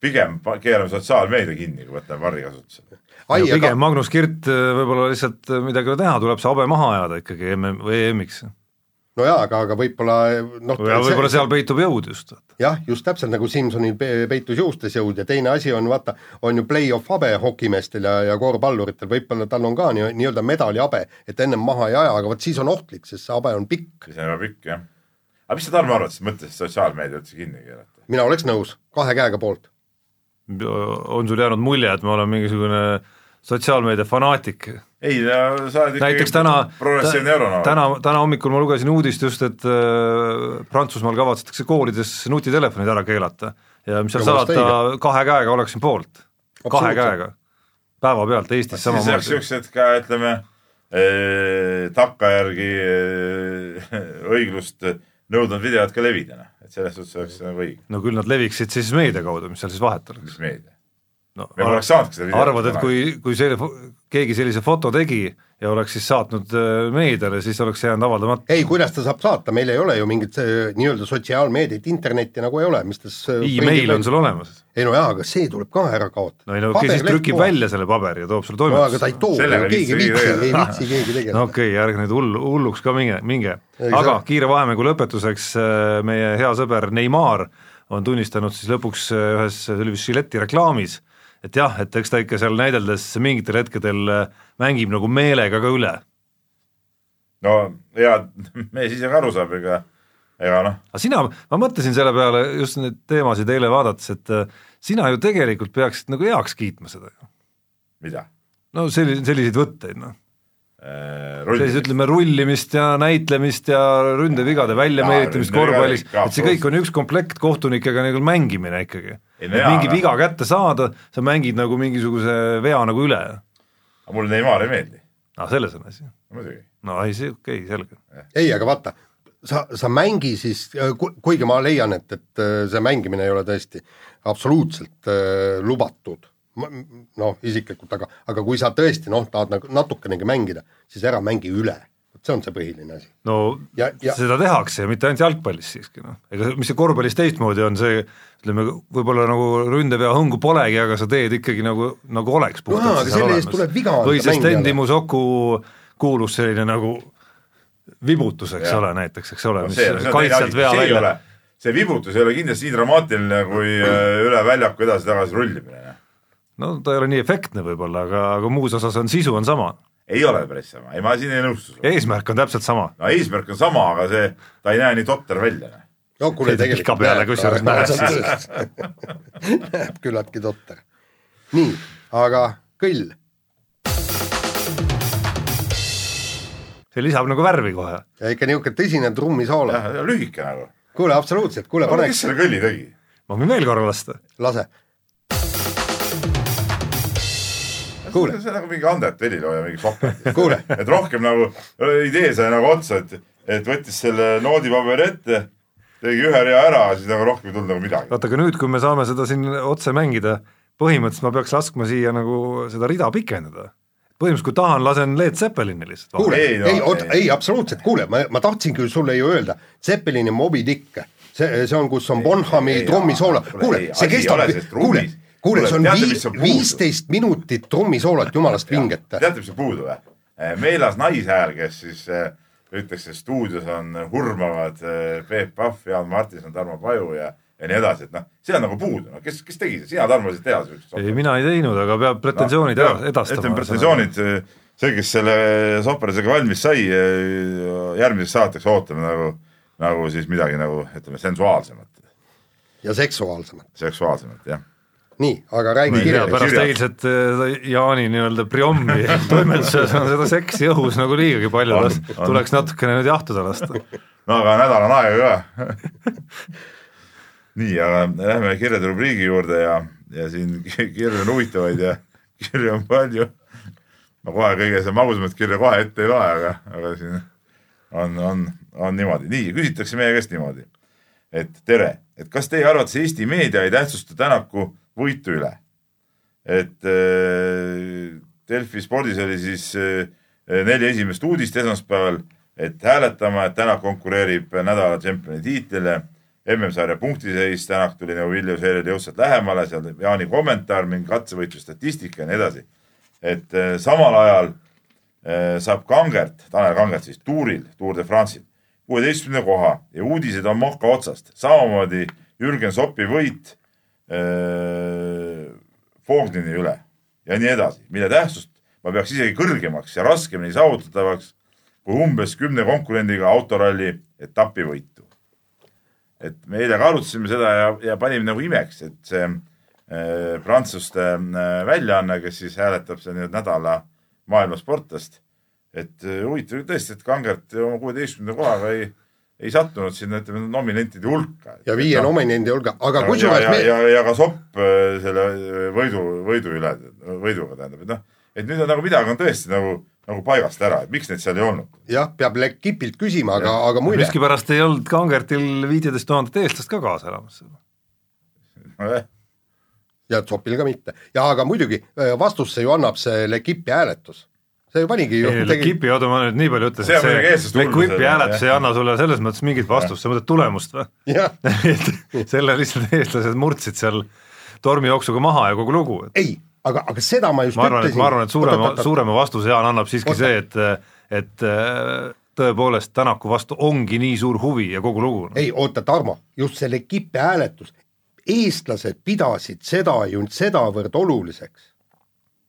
pigem keerame sotsiaalmeedia kinni, kui võtame varri kasutusele. ai, pigem aga Magnus Kirt äh, võib-olla lihtsalt äh, midagi ei ole teha, tuleb see habe maha ajada ikkagi MM või EM-iks. no jaa, aga, aga võib-olla noh ja võib-olla seal peitub jõud just. jah, just täpselt nagu Simsonil pe- peitus juustes jõud ja teine asi on vaata, on ju play-off habe hokimeestel ja, ja korvpalluritel, võib-olla tal on ka nii, nii-öelda medali habe, et ennem maha ei aja, aga vot siis on ohtlik, sest see habe on pikk. siis on juba pikk jah. Aga mis sa Tarmo arvad siis mõttest sotsiaalmeedia üldse kinni keerata? mina oleks nõus, kahe käega poolt. on sul jäänud mulje, et ma olen mingisugune sotsiaalmeedia fanaatik? ei sa oled ikkagi näiteks täna, progressiivne euronoor. täna, täna hommikul ma lugesin uudist just, et äh, Prantsusmaal kavatsetakse koolides nutitelefonid ära keelata ja mis seal salata, kahe käega oleksin poolt, kahe käega, päevapealt Eestis siis oleks samamoodi. siuksed ka ütleme eh, takkajärgi eh, õiglust nõudnud videod ka levida, noh, et selles suhtes oleks nagu õige, no küll nad leviksid siis meedia kaudu, mis seal siis vahet oleks mis meedia. No, me poleks saanudki seda videot. arvad, et kui, kui see, keegi sellise foto tegi ja oleks siis saatnud äh, meediale, siis oleks jäänud avaldamata. ei, kuidas ta saab saata, meil ei ole ju mingit see nii-öelda sotsiaalmeediat, internetti nagu ei ole, mis tas email on sul olemas. ei no jaa, aga see tuleb ka ära kaotada. no ei no kes siis trükib välja selle paberi ja toob sulle no aga ta toimetusse ei too keegi ei viitsi ei viitsi keegi no tegeleda. okei okay,, ärge nüüd hullu, hulluks ka minge, minge. Aga see- kiire vahemängu lõpetuseks äh, meie hea sõber Neimar on tunnistanud siis lõpuks äh, ühes, see oli vist Gilletti reklaamis, et jah, et eks ta ikka seal näideldes mingitel hetkedel äh, mängib nagu meelega ka üle. no hea mees ise ka aru saab, ega, ega noh, aga sina, ma mõtlesin selle peale just neid teemasid eile vaadates, et äh, sina ju tegelikult peaksid nagu heaks kiitma seda ju. mida no selliseid, selliseid võtteid noh, eh, sellist ütleme rullimist ja näitlemist ja ründevigade väljameelitamist korvpallis, et see kõik on üks komplekt kohtunikega nagu mängimine ikkagi. Et mingi aga- viga kätte saada, sa mängid nagu mingisuguse vea nagu üle. aga mulle Neimar ei meeldi, aa, selles on asi. muidugi. no ei, see okei okay,, selge. ei, aga vaata, sa, sa mängi siis, kuigi ma leian, et, et äh, see mängimine ei ole tõesti absoluutselt äh, lubatud, noh, isiklikult, aga, aga kui sa tõesti noh, tahad nagu natukenegi mängida, siis ära mängi üle, vot see on see põhiline asi. no Ja- ja- seda tehakse ja mitte ainult jalgpallis siiski noh, ega mis see korvpallis teistmoodi on, see ütleme, võib-olla nagu ründevea hõngu polegi, aga sa teed ikkagi nagu, nagu oleks Jaa, aga seal selle eest olemas. tuleb viga anda või see mängijale. Sten Musoku kuulus selline nagu vibutus, eks Jah. ole, näiteks, eks ole, No mis see, kaitselt vea välja see vibutus ei ole kindlasti nii dramaatiline kui äh, üle väljaku edasi-tagasi rullimine. No ta ei ole nii efektne võib-olla, aga, aga muus osas on sisu on sama. ei ole päris sama, ei ma siin ei nõustu sinuga. eesmärk on täpselt sama. no eesmärk on sama, aga see, ta ei näe nii totter välja. noh. no kuule, tegelikult peale, näeb kusjuures näeb näeb küllaltki totter. nii, aga kõll, see lisab nagu värvi kohe. ja ikka niisugune tõsine trummisoolo. jah, lühike nagu. kuule, absoluutselt, kuule, kes paneks, selle kõlli tegi? ma võin veel korra lasta. lase. Kuule. see on nagu mingi Andet helilooja, mingi sopert. kuule, et rohkem nagu idee sai nagu otsa, et, et võttis selle noodipaberi ette, tegi ühe rea ära, siis nagu rohkem ei tulnud nagu midagi. vaata, aga nüüd, kui me saame seda siin otse mängida, põhimõtteliselt ma peaks laskma siia nagu seda rida pikendada. põhimõtteliselt kui tahan, lasen Led Zeppelini lihtsalt kuule, Ei, ei, no, ei, oota, ei. absoluutselt, kuule, ma, ma tahtsingi sulle ju öelda, Zeppelini Moby Dick, see, see on, kus on Bonhami trummisoolo, kuule, see kestab kuule kuule, see on vii- viisteist minutit trummisoolot jumalast vinget. teate, mis on puudu või? Meelas naishääl, kes siis eh, ütleks, et stuudios on hurmavad eh, Peep Pahv, Jaan Martinson, Tarmo Paju ja, ja nii edasi, et noh, see on nagu puudu, no kes, kes tegi seda, sina, Tarmo, said teha siukest ei, mina ei teinud, aga peab pretensioonid no, edastama. ütleme pretensioonid, see, kes selle soperisega valmis sai, järgmiseks saateks ootame nagu, nagu siis midagi nagu ütleme sensuaalsemat, ja seksuaalsemad. seksuaalsemat, jah. nii, aga räägi kirjalikult. pärast eilset äh, Jaani nii-öelda priommi toimetuses on seda seksi õhus nagu liigagi palju tuleks natukene nüüd jahtuda lasta. no aga nädal on aega ka. nii, aga lähme kirjade rubriigi juurde ja, ja siin ki- kirju on huvitavaid ja kirju on palju. ma kohe kõige see magusamat kirja kohe ette ei loe, aga, aga siin on, on, on niimoodi, nii küsitakse meie käest niimoodi. et tere, et kas teie arvates Eesti meedia ei tähtsusta Tänaku võitu üle? et äh, Delfi spordis oli siis äh, neli esimest uudist esmaspäeval, et hääletama, et Tänak konkureerib nädala tšempioni tiitlile. MM-sarja punktiseis, Tänak tuli nagu Vilju Seerile jõudsalt lähemale, seal Jaani kommentaar, mingi katsevõitluse statistika ja nii edasi. et äh, samal ajal saab Kangert, Tanel Kangert siis tuuril, Tour de France'il, kuueteistkümnenda koha ja uudised on mohka otsast, samamoodi Jürgen Sopi võit äh, Fognini üle ja nii edasi, mille tähtsust ma peaks isegi kõrgemaks ja raskemini saavutatavaks kui umbes kümne konkurendiga autoralli etapivõitu. et me eile ka arutasime seda ja, ja panime nagu imeks, et see äh, prantsuste äh, väljaanne, kes siis hääletab see nüüd nädala maailmasportlast, et äh, huvitav tõesti, et Kangert oma kuueteistkümnenda kohaga ei, ei sattunud sinna, ütleme, nominentide hulka. Ja viie no, nominendi hulka, aga ja, kusjuures ja, me... ja, ja ka Sopp äh, selle võidu, võidu üle, võiduga tähendab, et noh, et nüüd on nagu midagi on tõesti nagu, nagu paigast ära, et miks neid seal ei olnud. jah, peab Lekipilt küsima, aga, aga muide, miskipärast ei olnud Kangertil viiteist tuhandet eestlast ka kaasa elamas. nojah, ja Zopil ka mitte. ja aga muidugi äh, vastuse ju annab see Lekipi hääletus. See ju panigi ju. Lekipi, oota ma nüüd nii palju ütlen, See on et see eestlaste Lekipi hääletus ei anna sulle selles mõttes mingit vastust, sa mõtled tulemust või? selle lihtsalt eestlased murtsid seal tormijooksuga maha ja kogu lugu, ei, aga, aga seda ma just ma arvan, et ütlesin. ma arvan, et suurema, suurema vastuse Jaan annab siiski Oota. see, et et äh, tõepoolest Tänaku vastu ongi nii suur huvi ja kogu lugu no.. ei oota, Tarmo, just see Lekipi hääletus, eestlased pidasid seda ju sedavõrd oluliseks,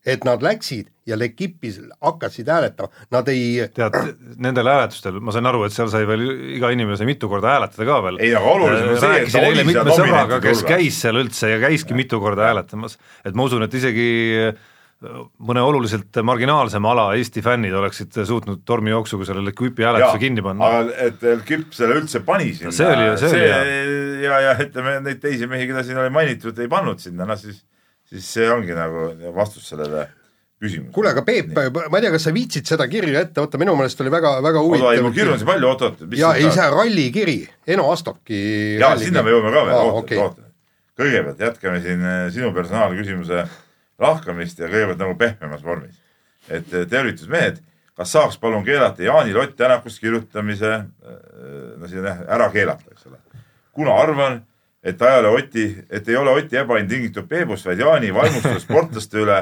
et nad läksid ja Lekipis hakkasid hääletama, nad ei tead, nendel hääletustel ma sain aru, et seal sai veel iga inimene sai mitu korda hääletada ka veel. Ei, aga olulisem on see, et ta oli seal sõbraga, kes käis seal üldse ja käiski mitu korda hääletamas, et ma usun, et isegi mõne oluliselt marginaalsema ala Eesti fännid oleksid suutnud tormijooksuga selle Lequipi hääletuse kinni panna. aga et Kipp selle üldse pani sinna. See oli- see oli hea. ja, ja ütleme neid teisi mehi, keda siin oli mainitud, ei pannud sinna, noh siis, siis see ongi nagu vastus sellele küsimusele. kuule, aga Peep, ma ei tea, kas sa viitsid seda kirja ette võtta, minu meelest oli väga, väga oota, ei huvitav mul kirju on siin palju, oot-oot. ja ei, see rallikiri, Eno Astoki jaa, sinna me jõuame ka veel, oota, okei. oota. kõigepealt jätkame siin eh, sinu personaalküsimuse lahkamist ja kõigepealt nagu pehmemas vormis. et eh, tervitusmehed, kas saaks palun keelata Jaani Lott Tänakust kirjutamise, no siin on jah, ära keelata, eks ole. kuna arvan, et ole Oti, et ei ole Oti ebaõnn tingitud Peebust, vaid Jaani vaimustus sportlaste üle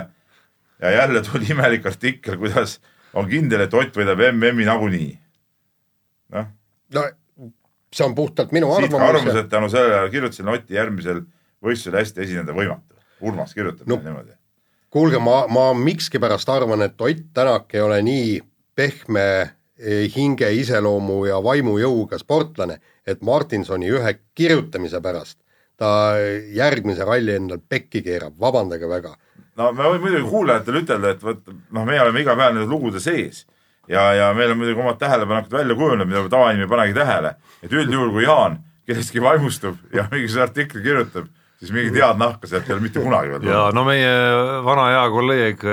ja jälle tuli imelik artikkel, kuidas on kindel, et Ott võidab MM-i nagunii. noh no see on puhtalt minu arvamus arvamus, et tänu sellele kirjutasin Oti järgmisel võistlusel hästi esineda võimatu. Urmas kirjutab No. niimoodi. kuulge, ma, ma mikskipärast arvan, et Ott Tänak ei ole nii pehme eh, hinge iseloomu ja vaimujõuga sportlane, et Martinsoni ühe kirjutamise pärast ta järgmise ralli endal pekki keerab, vabandage väga. no me võime muidugi kuulajatele ütelda, et vot noh, meie oleme iga päev nende lugude sees ja, ja meil on muidugi omad tähelepanekud välja kujunenud, mida tavainimene ei panegi tähele. et üldjuhul, kui Jaan kellestki vaimustub ja mingisuguse artikli kirjutab, siis mingit head nahka sealt ei ole mitte kunagi veel ja no meie vana hea kolleeg,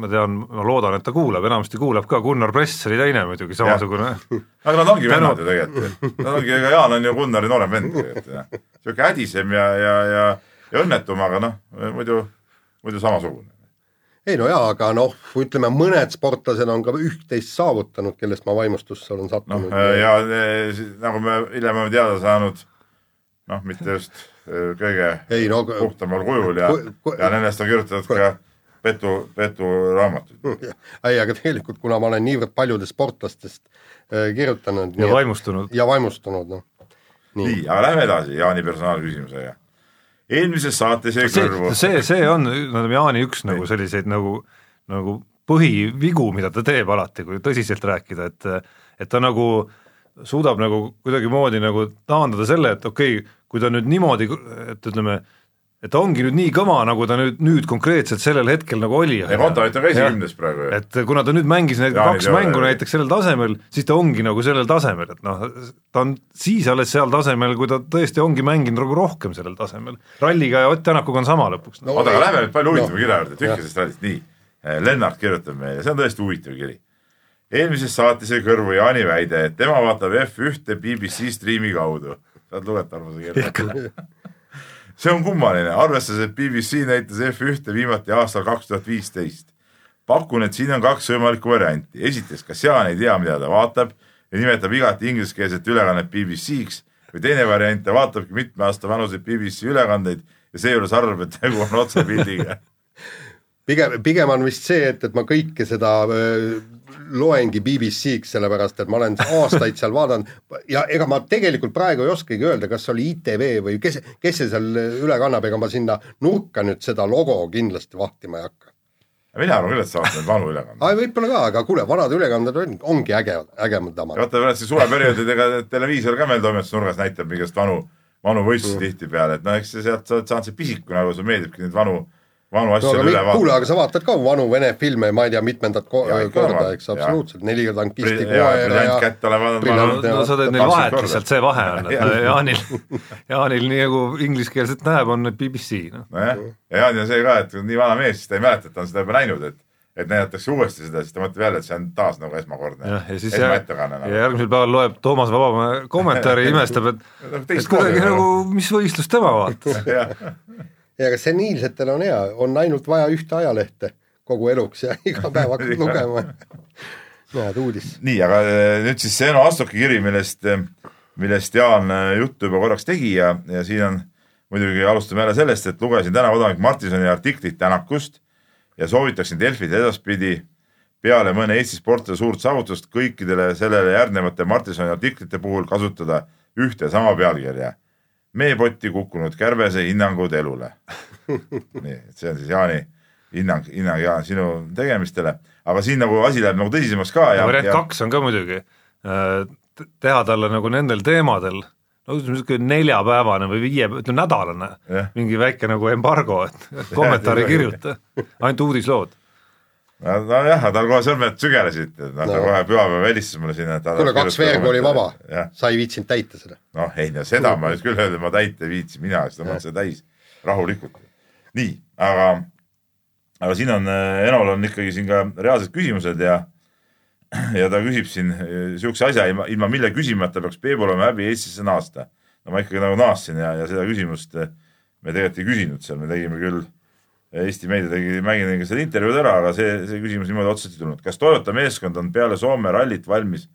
ma tean, ma loodan, et ta kuulab, enamasti kuulab ka, Gunnar Press oli teine muidugi samasugune. aga nad ongi vennad ju tegelikult. Nad ongi, ega Jaan on ju Gunnari noorem vend tegelikult jah. sihuke hädisem ja, ja, ja, ja õnnetum, aga noh, muidu, muidu samasugune. ei no jaa, aga noh, ütleme mõned sportlased on ka üht-teist saavutanud, kellest ma vaimustusse olen sattunud. ja eh, si- nagu me hiljem oleme teada saanud, noh, mitte just kõige ei no puhtamal kujul ja ja nendest on kirjutatud ka petu, peturaamatuid. ei, aga tegelikult kuna ma olen niivõrd paljudest sportlastest äh, kirjutanud ja vaimustunud. ja vaimustunud, noh. nii, nii, aga lähme edasi Jaani personaalküsimusega. eelmises saates jäi see kõrvu,, see, see on, ütleme Jaani üks nagu selliseid nagu, nagu põhivigu, mida ta teeb alati, kui tõsiselt rääkida, et et ta nagu suudab nagu kuidagimoodi nagu taandada selle, et okei okay,, kui ta nüüd niimoodi, et ütleme, et ta ongi nüüd nii kõva, nagu ta nüüd, nüüd konkreetselt sellel hetkel nagu oli. ei Kontaveit on ka esikümnes praegu ju. et kuna ta nüüd mängis need Jaani kaks mängu jah. näiteks sellel tasemel, siis ta ongi nagu sellel tasemel, et noh, ta on siis alles seal tasemel, kui ta tõesti ongi mänginud nagu rohkem sellel tasemel. ralliga ja Ott Tänakuga on sama lõpuks no.. oota, aga lähme nüüd palju huvitama No. kirja juurde, tühjasest rallist, nii. Lennart kirjutab meile, see on tõesti huvitav kiri. eelmises saates jäi kõrvu Jaani väide, et tema vaatab F1-te BBC striimi kaudu. Saad lugeda arvamuse kirja? see on kummaline, arvestades, et BBC näitas F1-te viimati aastal kaks tuhat viisteist. pakun, et siin on kaks võimalikku varianti, esiteks, kas Jaan ei tea, mida ta vaatab ja nimetab igati ingliskeelset ülekannet BBC-ks või teine variant, ta vaatabki mitme aasta vanuseid BBC ülekandeid ja seejuures arvab, et tegu on otsepildiga. pigem, pigem on vist see, et, et ma kõike seda loengi BBC-ks, sellepärast et ma olen aastaid seal vaadanud ja ega ma tegelikult praegu ei oskagi öelda, kas oli ITV või kes, kes see seal üle kannab, ega ma sinna nurka nüüd seda logo kindlasti vahtima ei hakka. mina arvan küll, et sa vaatad neid vanu ülekandeid. võib-olla ka, aga kuule, vanad ülekanded on, ongi äge, ägedamad. vaata pärast see suveperioodidega televiisor ka meil toimetusnurgas näitab mingist vanu, vanu võistlusi Mm. tihtipeale, et no eks sa sealt sa oled saanud see pisiku nagu sulle meeldibki neid vanu, vanu no asju aga üle mi- kuule, aga sa vaatad ka vanu vene filme, ma ei tea, mitmendat ko ikka korda, eks absoluutselt, Neli tankisti koera briljant ja kätt olen vaadanud Briljant- vanu- no sa teed neil 20 vahet lihtsalt, see vahe on, et Jah. Jaanil, Jaanil nii nagu ingliskeelset näeb, on BBC, noh. nojah, ja Jaan on see ka, et nii vana mees, siis ta ei mäleta, et ta on seda juba näinud, et, et näidatakse uuesti seda, siis ta mõtleb jälle, et see on taas nagu esmakordne. jah, ja siis esmaettekanne ja nagu. järgmisel päeval loeb Toomas Vabamäe kommentaari, imestab, et et kuidagi nagu, mis võistlust tema vaatas. ja aga seniilsetel on hea, on ainult vaja ühte ajalehte kogu eluks ja iga päev hakkad lugema. näed uudis. nii, aga eh, nüüd siis see Eno Astoki kiri, millest, millest Jaan eh, juttu juba korraks tegi ja, ja siin on muidugi alustame jälle sellest, et lugesin täna kodanik Martinsoni artiklit Tänakust ja soovitaksin Delfit edaspidi peale mõne Eesti sportlase suurt saavutust kõikidele sellele järgnevate Martinsoni artiklite puhul kasutada ühte sama pealkirja. Meepotti kukkunud kärbese hinnangud elule. nii, et see on siis Jaani hinnang, hinnang Jaan sinu tegemistele, aga siin nagu asi läheb nagu tõsisemaks ka ja, variant ja kaks on ka muidugi äh, teha talle nagu nendel teemadel no ütleme niisugune neljapäevane või viie, ütleme nädalane Jah. mingi väike nagu embargo, et kommentaari kirjuta, ainult uudislood. No, nojah, tal kohe sõrmed sügelesid, noh ta kohe pühapäeval helistas mulle sinna, et kuule, kaks veergu oli vaba sa ei viitsinud täita seda. noh, ei no seda ma nüüd küll öelda, ma täita ei viitsi, mina seda mõtlesin täis rahulikult. nii, aga, aga siin on, Enol on ikkagi siin ka reaalsed küsimused ja ja ta küsib siin niisuguse asja, ilma, ilma mille küsimata peaks Peebu olema häbi Eestisse naasta. no ma ikkagi nagu naassin ja, ja seda küsimust me tegelikult ei küsinud seal, me tegime küll, Eesti meedia tegi, mängin selle intervjuud ära, aga see, see küsimus niimoodi otseselt ei tulnud. kas Toyota meeskond on peale Soome rallit valmis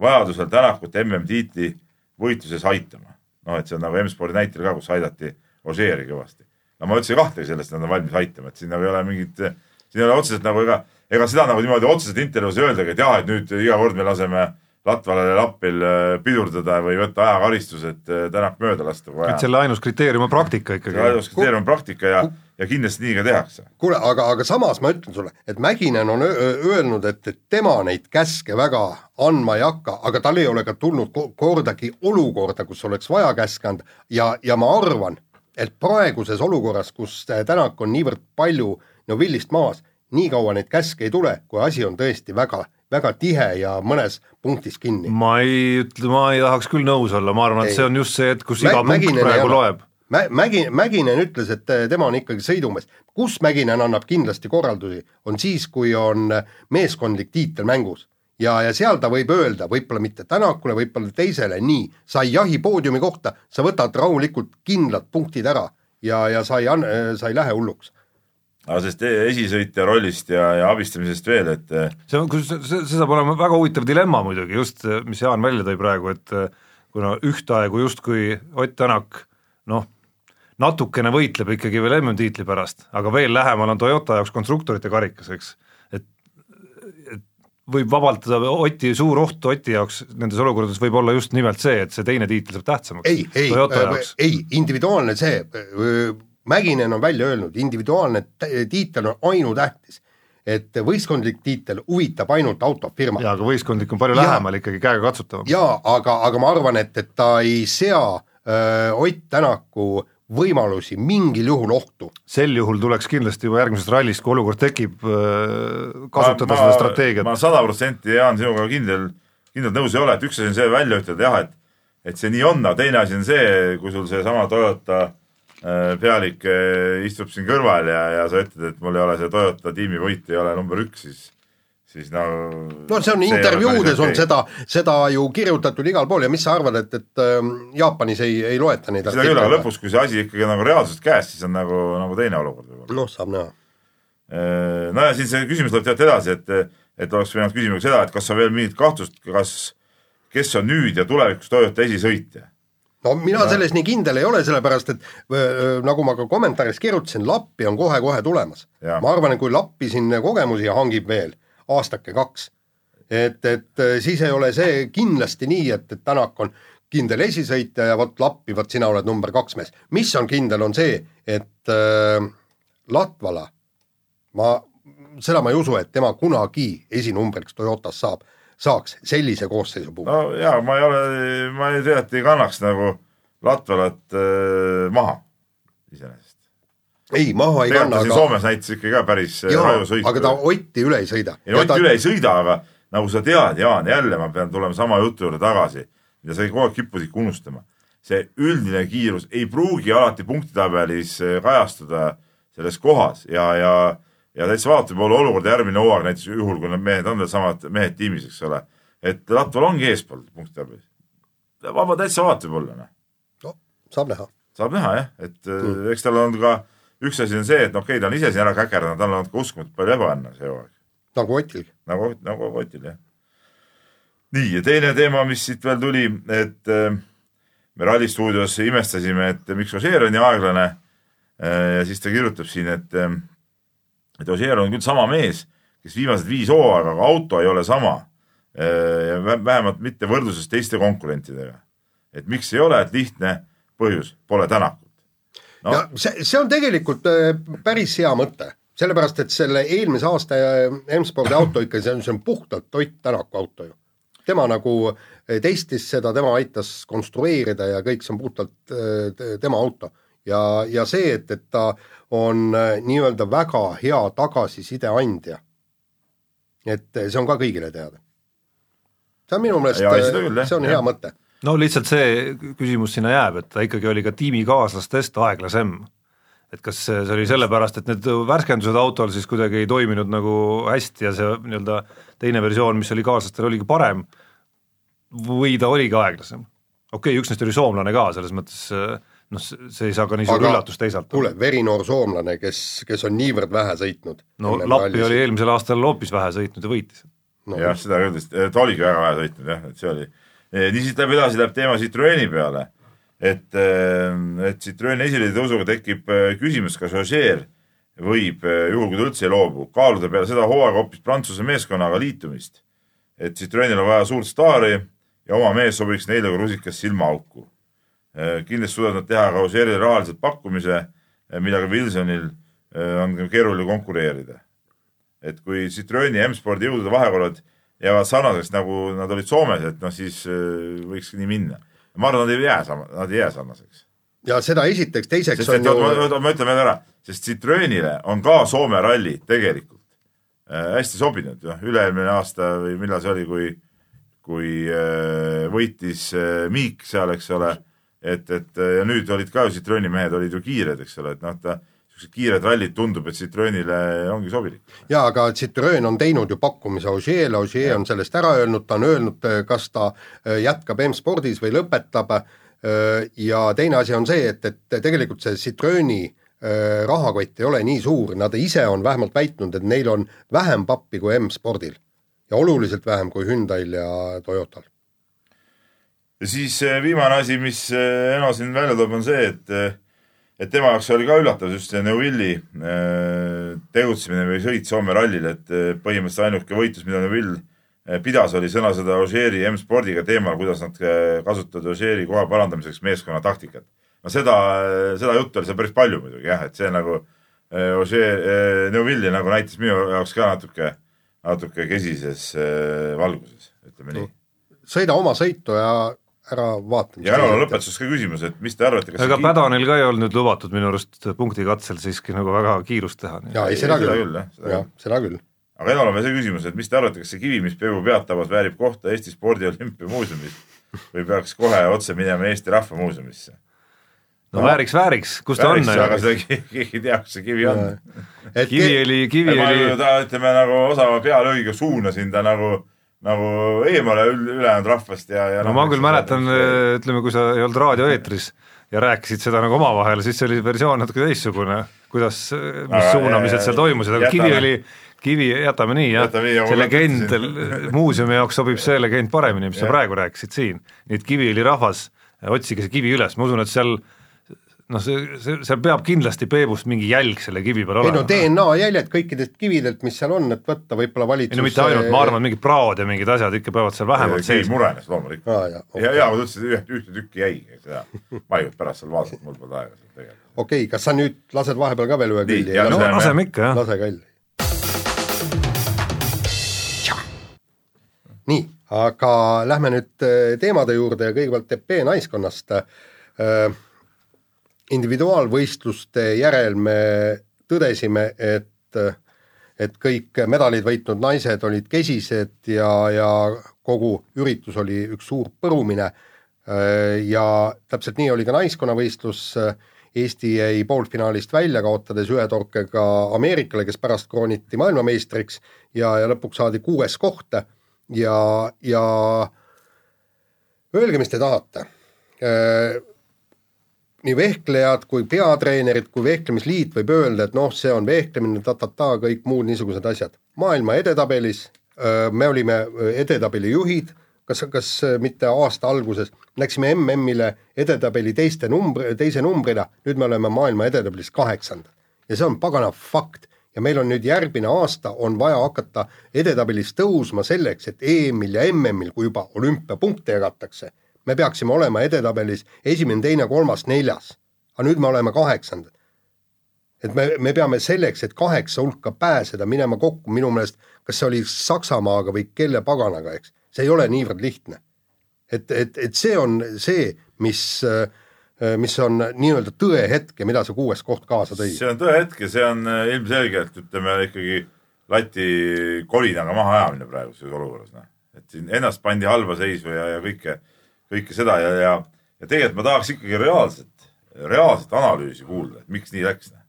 vajadusel Tänakut MM-tiitli võitluses aitama? noh, et see on nagu M-spordi näitel ka, kus aidati Ožeeri kõvasti. no ma üldse ei kahtlegi sellest, et nad on valmis aitama, et siin nagu ei ole mingit, siin ei ole otseselt nagu ega, ega seda nagu niimoodi otseselt intervjuus öeldagi, et jah, et nüüd iga kord me laseme Latvalal ja Lappil äh, pidurdada või võtta ajakaristus, et äh, Tänak mööda lasta, et selle ainus kriteerium on praktika ikkagi. see on praktika ja, ja kindlasti nii ka tehakse. kuule, aga, aga samas ma ütlen sulle, et Mäkinen on öelnud, et, et tema neid käske väga andma ei hakka, aga tal ei ole ka tulnud ko- kordagi olukorda, kus oleks vaja käske anda ja, ja ma arvan, et praeguses olukorras, kus Tänak on niivõrd palju Neville'ist maas, nii kaua neid käske ei tule, kui asi on tõesti väga, väga tihe ja mõnes punktis kinni. ma ei ütle, ma ei tahaks küll nõus olla, ma arvan, et Ei. see on just see hetk, kus Mä- iga punkt praegu loeb. Mä-, Mägi-, Mäginen ütles, et eh, tema on ikkagi sõidumees. kus Mäginen annab kindlasti korraldusi, on siis, kui on eh, meeskondlik tiitel mängus. ja, ja seal ta võib öelda, võib-olla mitte Tänakule, võib-olla teisele, nii, sa ei jahi poodiumi kohta, sa võtad rahulikult kindlad punktid ära ja, ja sa ei anna, sa ei lähe hulluks. Aga sellest e- esisõitja rollist ja, ja abistamisest veel, et äh, see on, see, see saab olema väga huvitav dilemma muidugi, just mis Jaan välja tõi praegu, et kuna ühtaegu justkui Ott Tänak noh, natukene võitleb ikkagi veel MM-tiitli pärast, aga veel lähemal on Toyota jaoks konstruktorite karikas, eks, et et võib vabaldada Oti, suur oht Oti jaoks nendes olukordades võib olla just nimelt see, et see teine tiitel saab tähtsamaks ei, ei Toyota, jaoks. ei, individuaalne see, Mäginen on välja öelnud, individuaalne tiitel on ainutähtis. et võistkondlik tiitel huvitab ainult autofirma. jaa, aga võistkondlik on palju Jaa. lähemal ikkagi, käegakatsutavam. jaa, aga, aga ma arvan, et, et ta ei sea öö, Ott Tänaku võimalusi mingil juhul ohtu. sel juhul tuleks kindlasti juba järgmisest rallist, kui olukord tekib, kasutada seda strateegiat ma. sada protsenti Jaan sinuga kindel, kindlalt nõus ei ole, et üks asi on see välja ütelda jah, et et see nii on, aga teine asi on see, kui sul seesama Toyota äh, pealik äh, istub siin kõrval ja, ja sa ütled, et mul ei ole see Toyota tiimi võit ei ole number üks, siis siis no no see on ole intervjuudes on seda, seda ju kirjutatud igal pool ja mis sa arvad, et, et ähm, Jaapanis ei, ei loeta neid seda küll, aga lõpus, kui see asi ikkagi nagu reaalselt käes, siis on nagu, nagu teine olukord võib-olla. noh, saab näha. no ja siin see küsimus läheb tead edasi, et, et oleks pidanud küsima ka seda, et kas on veel mingit kahtlust, kas, kes on nüüd ja tulevikus Toyota esisõitja? No mina selles nii kindel ei ole, sellepärast et öö, nagu ma ka kommentaaris kirjutasin, Lappi on kohe-kohe tulemas. Ma arvan, et kui Lappi siin kogemusi hangib veel aastake-kaks, et, et äh, siis ei ole see kindlasti nii, et, et Tänak on kindel esisõitja ja vot Lappi, vot sina oled number kaks mees. mis on kindel, on see, et äh, Latvala, ma, seda ma ei usu, et tema kunagi esinumbriks Toyotas saab, saaks sellise koosseisu puhul no.. jaa, ma ei ole, ma ei tea, et ei kannaks nagu Latvalat äh, maha iseenesest. ei, maha ei tegelikult kanna, ta aga Soomes näitas ikkagi ka päris äh, raju, sõitu. aga ta Otti üle ei sõida. ei no Ott üle ei sõida, aga nagu sa tead, Jaan, jälle ma pean tulema sama jutu juurde tagasi, mida sa kogu aeg kippusid ikka unustama. see üldine kiirus ei pruugi alati punktitabelis äh, kajastuda selles kohas ja, ja, ja täitsa vaata, võib olla olukord järgmine hooaeg näiteks juhul, kui need mehed on veel samad mehed tiimis, eks ole. et Latval ongi eespool punktitabelis. vaba täitsa vaata võib-olla, noh. no, saab näha. saab näha jah, et mm. eks tal on ka, üks asi on see, et okei okay,, ta on ise siin ära käkerdanud, tal on ka uskumatult palju ebaõnne see hooaeg. nagu Otilgi. nagu, nagu Otil jah. nii ja teine teema, mis siit veel tuli, et äh, me Ralli stuudios imestasime, et miks Ožeer on nii aeglane äh,. ja siis ta kirjutab siin, et äh,, et Ožeer on küll sama mees, kes viimased viis hooaega, aga auto ei ole sama äh,. ja vä- vähemalt mitte võrdluses teiste konkurentidega. et miks ei ole, et lihtne põhjus, pole Tänakut. no. ja see, see on tegelikult äh, päris hea mõte, sellepärast et selle eelmise aasta äh, M-spordi auto ikka, see on, see on puhtalt Ott Tänaku auto ju. tema nagu testis seda, tema aitas konstrueerida ja kõik see on puhtalt te- tema auto. ja, ja see, et, et ta on äh, nii-öelda väga hea tagasiside andja. et äh, see on ka kõigile teada. see on minu meelest jah, see on jah. hea mõte no lihtsalt see küsimus sinna jääb, et ta ikkagi oli ka tiimikaaslastest aeglasem. et kas see oli sellepärast, et need värskendused autol siis kuidagi ei toiminud nagu hästi ja see nii-öelda teine versioon, mis oli kaaslastel, oligi parem või ta oligi aeglasem? okei okay,, üks neist oli soomlane ka, selles mõttes noh, see ei saa ka nii suur üllatus teisalt kuule, verinoor soomlane, kes, kes on niivõrd vähe sõitnud. no Lappi oli eelmisel aastal hoopis vähe sõitnud ja võitis. no, jah, seda küll, ta oligi väga vähe sõitnud jah, et see oli. niisiis läheb edasi, läheb teema Citroeni peale. et, et Citroeni esiletõusuga tekib äh, küsimus, kas Ogier võib, juhul kui ta üldse ei loobu, kaaluda peale seda hooaega hoopis Prantsuse meeskonnaga liitumist. et Citroenil on vaja suurt staari ja oma mees sobiks neile kui rusikas silmaauku. Kindlasti suudavad nad teha ka Ogierile rahaliselt pakkumise, millega Wilsonil äh, on keeruline konkureerida et kui Citroeni ja M-spordi jõudude vahekorrad jäävad sarnaseks, nagu nad olid Soomes, et noh, siis äh, võiks nii minna. ma arvan, nad ei jää sama, nad ei jää sarnaseks. ja seda esiteks, teiseks sest on ju oota, ma ütlen veel ära, sest Citroenile on ka Soome ralli tegelikult äh, hästi sobinud, noh, üle-eelmine aasta või millal see oli, kui, kui äh, võitis äh, Miik seal, eks ole, et, et ja nüüd olid ka ju Citroeni mehed olid ju kiired, eks ole, et noh, ta niisugused kiired rallid tundub, et Citroenile ongi sobilik. jaa, aga Citroen on teinud ju pakkumise Ogier'le, Ogier on sellest ära öelnud, ta on öelnud, kas ta äh, jätkab M-spordis või lõpetab äh, ja teine asi on see, et, et tegelikult see Citroeni äh, rahakott ei ole nii suur, nad ise on vähemalt väitnud, et neil on vähem pappi kui M-spordil ja oluliselt vähem kui Hyundai'l ja Toyotal. Ja siis äh, viimane asi, mis äh, Eno siin välja toob, on see, et äh, et tema jaoks oli ka üllatav just see Neuvilli tegutsemine või sõit Soome rallil, et põhimõtteliselt ainuke võitlus, mida Neuvill pidas, oli sõnasõda Ogieri M-spordiga teemal, kuidas nad kasutavad Ogieri koha parandamiseks meeskonna taktikat. no seda, seda juttu oli seal päris palju muidugi jah, et see nagu äh,, Neuvilli nagu näitas minu jaoks ka natuke, natuke kesises valguses, ütleme nii. sõida oma sõitu ja ära vaata. ja on lõpetuseks ka küsimus, et mis te arvate, kas ega see Pädanil ka ei olnud nüüd lubatud minu arust punkti-katsel siiski nagu väga kiirust teha. jaa, ei seda küll jah,, seda küll. aga Enol on veel see küsimus, et mis te arvate, kas see kivi, mis Peebu pead tabas, väärib kohta Eesti Spordi Olümpiamuuseumis või peaks kohe otse minema Eesti Rahva Muuseumisse? no vääriks, vääriks, kus ta on? aga seda ke- keegi ei tea, kus see kivi on. et Kiviõli, ma Kiviõli ju ta ütleme nagu osava pealöögiga suunasin ta nagu, nagu eemale ülejäänud rahvast ja, ja no ma küll mäletan, ütleme, kui sa ei olnud raadioeetris ja rääkisid seda nagu omavahel, siis see oli versioon natuke teistsugune, kuidas, mis Aga, suunamised äh, seal toimusid, aga jätame- Kivi, jätame nii jah, Jätame nii, nagu see legend muuseumi jaoks sobib see legend paremini, mis sa Jah. praegu rääkisid siin. nii et Kiviõli rahvas otsige see kivi üles, ma usun, et seal noh, see, see, seal peab kindlasti Peebust mingi jälg selle kivi peal ei no olema. DNA jäljed kõikidest kividelt, mis seal on, et võtta võib-olla valitsus ei no mitte ainult, ma arvan, mingid praod ja mingid asjad ikka peavad seal vähemalt sees murenes loomulikult jah, ja, ja kui ta ütles, et ühte, ühte tükki jäigi, seda ma ei jõudnud pärast seal vaadata, mul polnud aega seal tegelikult. okei okay,, kas sa nüüd lased vahepeal ka veel ühe ja no Laseme. ikka jah. lase kalli. nii, aga lähme nüüd äh, teemade juurde ja kõigepealt ep naiskonnast. Äh, individuaalvõistluste järel me tõdesime, et, et kõik medalid võitnud naised olid kesised ja, ja kogu üritus oli üks suur põrumine. Ja täpselt nii oli ka naiskonnavõistlus. Eesti jäi poolfinaalist välja, kaotades ühe torkega Ameerikale, kes pärast krooniti maailmameistriks ja, ja lõpuks saadi kuues koht ja, ja öelge, mis te tahate. Nii vehklejad kui peatreenerid kui vehklemisliit võib öelda, et noh, see on vehklemine, ta-ta-ta, kõik muud niisugused asjad. maailma edetabelis me olime edetabeli juhid, kas, kas mitte aasta alguses, läksime MM-ile edetabeli teiste numbri, teise numbrina, nüüd me oleme maailma edetabelis kaheksandad. ja see on pagana fakt ja meil on nüüd järgmine aasta, on vaja hakata edetabelis tõusma selleks, et EM-il ja MM-il, kui juba olümpiapunkte jagatakse, me peaksime olema edetabelis esimene, teine, kolmas, neljas. aga nüüd me oleme kaheksandad. et me, me peame selleks, et kaheksa hulka pääseda, minema kokku minu meelest, kas see oli Saksamaaga või kelle paganaga, eks, see ei ole niivõrd lihtne. et, et, et see on see, mis äh, mis on nii-öelda tõehetk ja mida see kuues koht kaasa tõi. see on tõehetk ja see on äh, ilmselgelt ütleme ikkagi lati kolinaga maha ajamine praeguses olukorras, noh. et siin ennast pandi halba seisu ja, ja kõike, kõike seda ja, ja, ja tegelikult ma tahaks ikkagi reaalset, reaalset analüüsi kuulda, et miks nii läks. noh.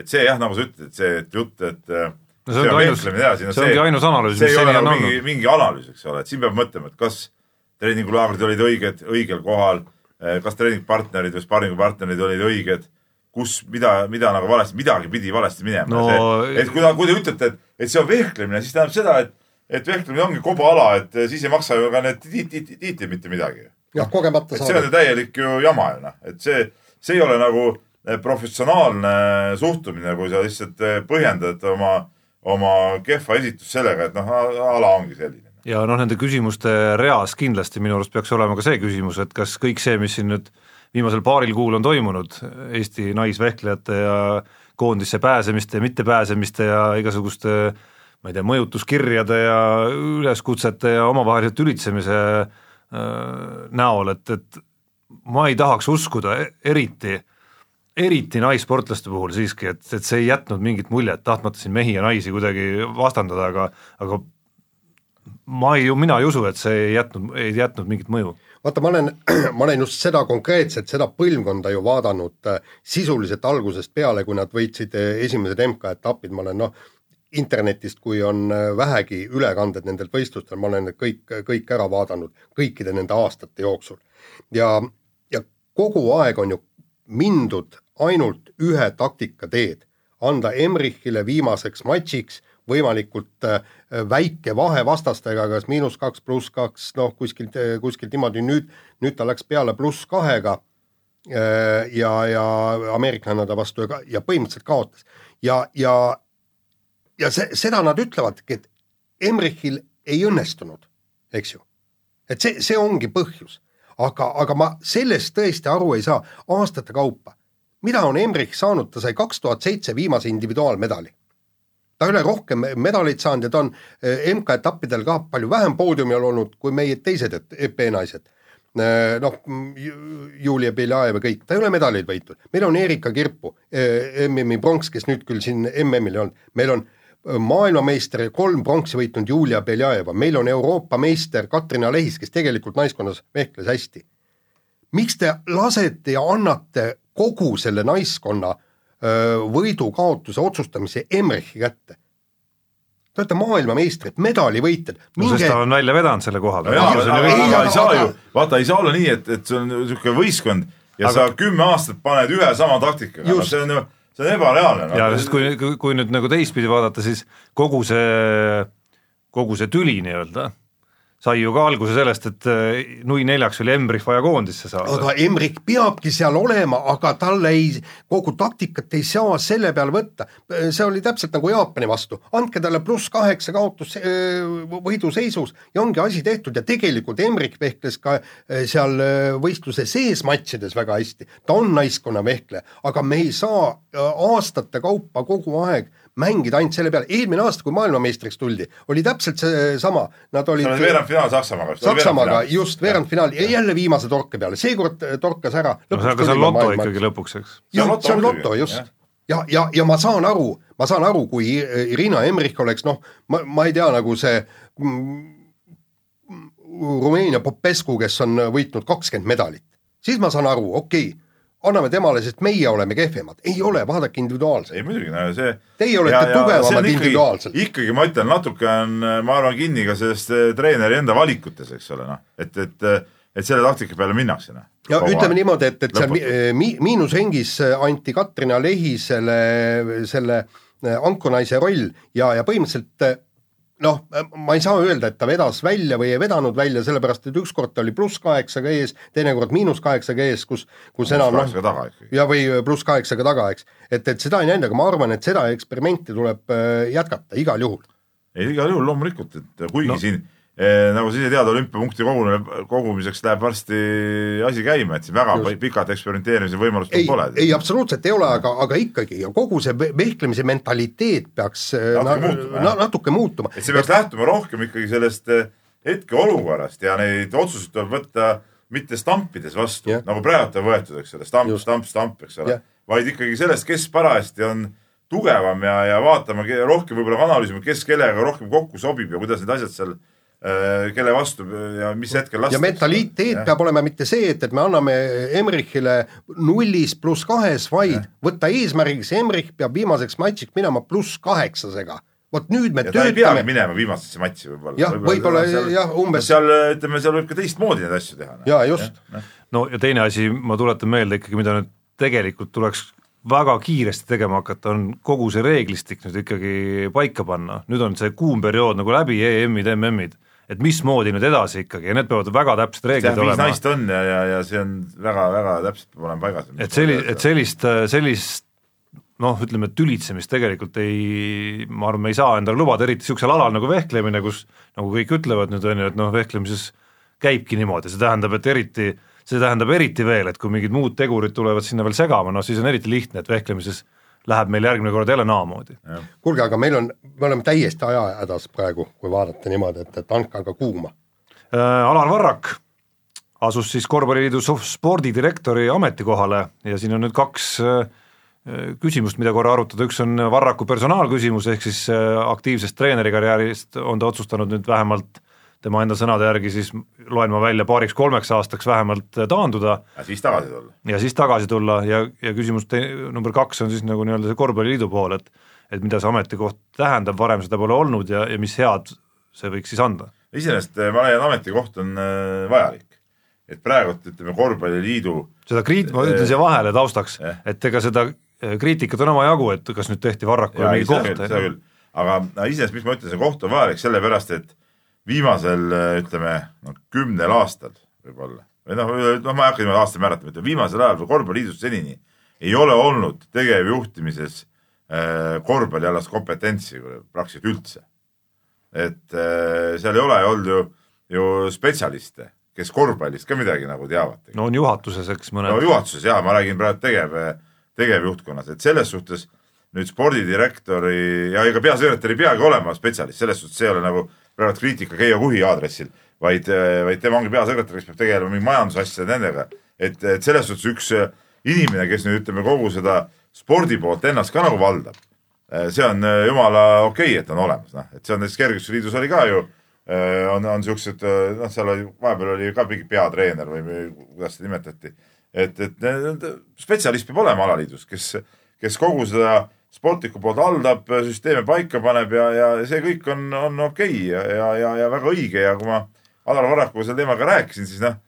et see jah, nagu sa ütled, et see et jutt, et no see ongi ainus, see ongi ainus analüüs, see mis seni on nagu mingi, olnud. mingi analüüs, eks ole, et siin peab mõtlema, et kas treeningulaagrid olid õiged, õigel kohal, kas treeningpartnerid või sparringupartnerid olid õiged, kus, mida, mida nagu valesti, midagi pidi valesti minema No- see, et kui, kui te ütlete, et, et see on vehklemine, siis tähendab seda, et, et vehklemine ongi kobaala, et siis ei maksa ju ka need tiitlid, tiitlid mitte midagi. jah, kogemata et see on saada ju täielik ju jama ju noh, et see, see ei ole nagu eh, professionaalne suhtumine, kui sa lihtsalt eh, põhjendad oma, oma kehva esitust sellega, et noh, ala ongi selline. ja noh, nende küsimuste reas kindlasti minu arust peaks olema ka see küsimus, et kas kõik see, mis siin nüüd viimasel paaril kuul on toimunud, Eesti naisvehklejate ja koondisse pääsemiste ja mittepääsemiste ja igasuguste ma ei tea, mõjutuskirjade ja üleskutsete ja omavahelise tülitsemise äh, näol, et, et ma ei tahaks uskuda e- eriti, eriti naissportlaste puhul siiski, et, et see ei jätnud mingit muljet, tahtmata siin mehi ja naisi kuidagi vastandada, aga aga ma ei, mina ei usu, et see ei jätnud, ei jätnud mingit mõju. vaata, ma olen, ma olen just seda konkreetselt, seda põlvkonda ju vaadanud äh, sisuliselt algusest peale, kui nad võitsid äh, esimesed MK-etapid, ma olen noh, internetist, kui on äh, vähegi ülekanded nendelt võistlustel, ma olen need kõik, kõik ära vaadanud kõikide nende aastate jooksul. ja, ja kogu aeg on ju mindud ainult ühe taktika teed, anda Emrichile viimaseks matšiks võimalikult äh, väike vahe vastastega, kas miinus kaks, pluss kaks, noh, kuskilt, kuskilt niimoodi, nüüd, nüüd ta läks peale pluss kahega äh, ja, ja ameeriklane ta vastu ja, ja põhimõtteliselt kaotas. ja, ja, ja see, seda nad ütlevadki, et Emrichil ei õnnestunud, eks ju. et see, see ongi põhjus. aga, aga ma sellest tõesti aru ei saa, aastate kaupa. mida on Emrich saanud, ta sai kaks tuhat seitse viimase individuaalmedali ta ole rohkem medaleid saanud ja ta on eh, MK-etappidel ka palju vähem poodiumil olnud kui meie teised EP naised. Eh, noh, Julia Beljajev ja kõik, ta ei ole medaleid võitnud, meil on Erika Kirpu, eh, MM-i pronks, kes nüüd küll siin MM-il ei olnud, meil on maailmameister ja kolm pronksi võitnud Julia Beljajeva, meil on Euroopa meister Katrina Lehis, kes tegelikult naiskonnas vehkles hästi. miks te lasete ja annate kogu selle naiskonna võidu-kaotuse otsustamise Emmerich kätte? Te olete maailmameistrid, medalivõitjad, no sest ta on välja vedanud selle koha peal. ei saa ju, vaata ei saa olla nii, et, et see on niisugune võistkond ja Aga- sa kümme aastat paned ühe sama taktikaga, no see on ju, see on ebareaalne no.. ja sest kui, kui, kui nüüd nagu teistpidi vaadata, siis kogu see, kogu see tüli nii-öelda, sai ju ka alguse sellest, et äh, nui neljaks oli Embrich vaja koondisse saada. aga Emrik peabki seal olema, aga talle ei, kogu taktikat ei saa selle peale võtta. see oli täpselt nagu Jaapani vastu, andke talle pluss kaheksa kaotus äh, võiduseisus ja ongi asi tehtud ja tegelikult Emrik vehkles ka äh, seal võistluse sees matšides väga hästi. ta on naiskonna vehkleja, aga me ei saa aastate kaupa kogu aeg mängida ainult selle peale, eelmine aasta, kui maailmameistriks tuldi, oli täpselt seesama, nad olid see oli veerandfinaal Saksamaaga. Saksamaaga, just, veerandfinaal ja jälle viimase torke peale, seekord äh, torkas ära. no see on ka see on loto ikkagi lõpuks, eks? jah, see on loto, just. ja, ja, ja ma saan aru, ma saan aru, kui Irina Emrich oleks noh, ma, ma ei tea, nagu see mm, Rumeenia Popescu, kes on võitnud kakskümmend medalit, siis ma saan aru, okei okay anname temale, sest meie oleme kehvemad. ei ole, vaadake individuaalselt. ei muidugi, no see Teie olete tugevamad individuaalselt. ikkagi ma ütlen, natuke on, ma arvan, kinni ka sellest eh, treeneri enda valikutes, eks ole, noh, et, et et selle taktika peale minnakse, noh. ja ütleme niimoodi, et, et seal mi-, miinusringis anti Katrina Lehisele selle eh, ankunaise roll ja, ja põhimõtteliselt eh, noh, ma ei saa öelda, et ta vedas välja või ei vedanud välja, sellepärast et ükskord ta oli pluss kaheksaga ees, teinekord miinus kaheksaga ees, kus, kus enam noh, ja või pluss kaheksaga taga, eks. et, et seda ei näinud, aga ma arvan, et seda eksperimenti tuleb äh, jätkata igal juhul. ei, igal juhul loomulikult, et kuigi no. siin nagu sa ise tead, olümpiapunkti kogumiseks läheb varsti asi käima, et siin väga Just. pikat eksperimenteerimise võimalust ei, pole. ei, absoluutselt ei ole, aga, aga ikkagi ja kogu see vehklemise mentaliteet peaks eh, natuke, na, muutuma, na, natuke muutuma. et see peaks et... lähtuma rohkem ikkagi sellest eh, hetkeolukorrast ja neid otsuseid tuleb võtta mitte stampides vastu yeah., nagu praegu on võetud, eks ole, stamp, stamp, stamp, eks ole yeah., vaid ikkagi sellest, kes parajasti on tugevam ja, ja vaatama rohkem võib-olla analüüsima, kes kellega rohkem kokku sobib ja kuidas need asjad seal kelle vastu ja mis hetkel lasta. ja mentaliteet peab olema mitte see, et, et me anname Emrichile nullis pluss kahes, vaid ja. võtta eesmärgiks, Emrich peab viimaseks matšiks minema pluss kaheksasega vot nüüd me ja töötame. ei peagi minema viimasesse matši võib-olla. jah, võib-olla võib jah, umbes. seal ütleme, seal võib ka teistmoodi neid asju teha. jaa, just. no ja teine asi, ma tuletan meelde ikkagi, mida nüüd tegelikult tuleks väga kiiresti tegema hakata, on kogu see reeglistik nüüd ikkagi paika panna, nüüd on see kuum periood nagu läbi, EM-id, MM-id et mismoodi nüüd edasi ikkagi ja need peavad väga täpsed reeglid olema. viis naist on ja, ja, ja see on väga-väga täpselt peab olema paigas. et selli-, et sellist, sellist noh, ütleme tülitsemist tegelikult ei, ma arvan, me ei saa endale lubada, eriti niisugusel alal nagu vehklemine, kus nagu kõik ütlevad nüüd on ju, et noh, vehklemises käibki niimoodi, see tähendab, et eriti, see tähendab eriti veel, et kui mingid muud tegurid tulevad sinna veel segama, noh siis on eriti lihtne, et vehklemises läheb meil järgmine kord jälle naamoodi. kuulge, aga meil on, me oleme täiesti ajahädas praegu, kui vaadata niimoodi, et, et andke aga kuuma äh,. Alar Varrak asus siis Korvpalliliidu spordidirektori ametikohale ja siin on nüüd kaks äh, küsimust, mida korra arutada, üks on Varraku personaalküsimus, ehk siis äh, aktiivsest treenerikarjäärist on ta otsustanud nüüd vähemalt tema enda sõnade järgi siis loen ma välja paariks-kolmeks aastaks vähemalt taanduda. ja siis tagasi tulla. ja siis tagasi tulla ja, ja küsimus te-, number kaks on siis nagu nii-öelda see korvpalliliidu pool, et et mida see ametikoht tähendab, varem seda pole olnud ja, ja mis head see võiks siis anda? iseenesest eh, ma leian, ametikoht on äh, vajalik. et praegult ütleme, korvpalliliidu seda kriit-, ma ütlen siia vahele taustaks eh., et ega seda kriitikat on omajagu, et kas nüüd tehti Varrakule mingi koht. aga iseenesest, miks ma ütlen, see koht on vajalik, sellepärast et viimasel ütleme noh, kümnel aastal võib-olla või noh, noh, ma ei hakka niimoodi aastaid määratlema, ütleme viimasel ajal korvpalliliidus senini ei ole olnud tegevjuhtimises äh, korvpallialast kompetentsi praktiliselt üldse. et äh, seal ei ole olnud ju, ju spetsialiste, kes korvpallist ka midagi nagu teavad. no on juhatuses, eks mõned. no juhatuses jaa, ma räägin praegu tegev, tegevjuhtkonnas, et selles suhtes nüüd spordidirektori ja ega peasekretär ei peagi olema spetsialist, selles suhtes see ei ole nagu praegu kriitika Keijo Kuhi aadressil, vaid, vaid tema ongi peasekretär, kes peab tegelema mingi majandusasjade nendega. et, et selles suhtes üks inimene, kes nüüd ütleme kogu seda spordi poolt ennast ka nagu valdab, see on jumala okei okay,, et on olemas, noh, et see on näiteks Kergejõustikliidus oli ka ju on, on siuksed, noh, seal oli, vahepeal oli ka mingi peatreener või kuidas seda nimetati. et, et spetsialist peab olema alaliidus, kes, kes kogu seda sportliku poolt haldab, süsteeme paika paneb ja, ja see kõik on, on okei okay ja, ja, ja, ja väga õige ja kui ma Alar Varrakuga sel teemal ka rääkisin, siis noh,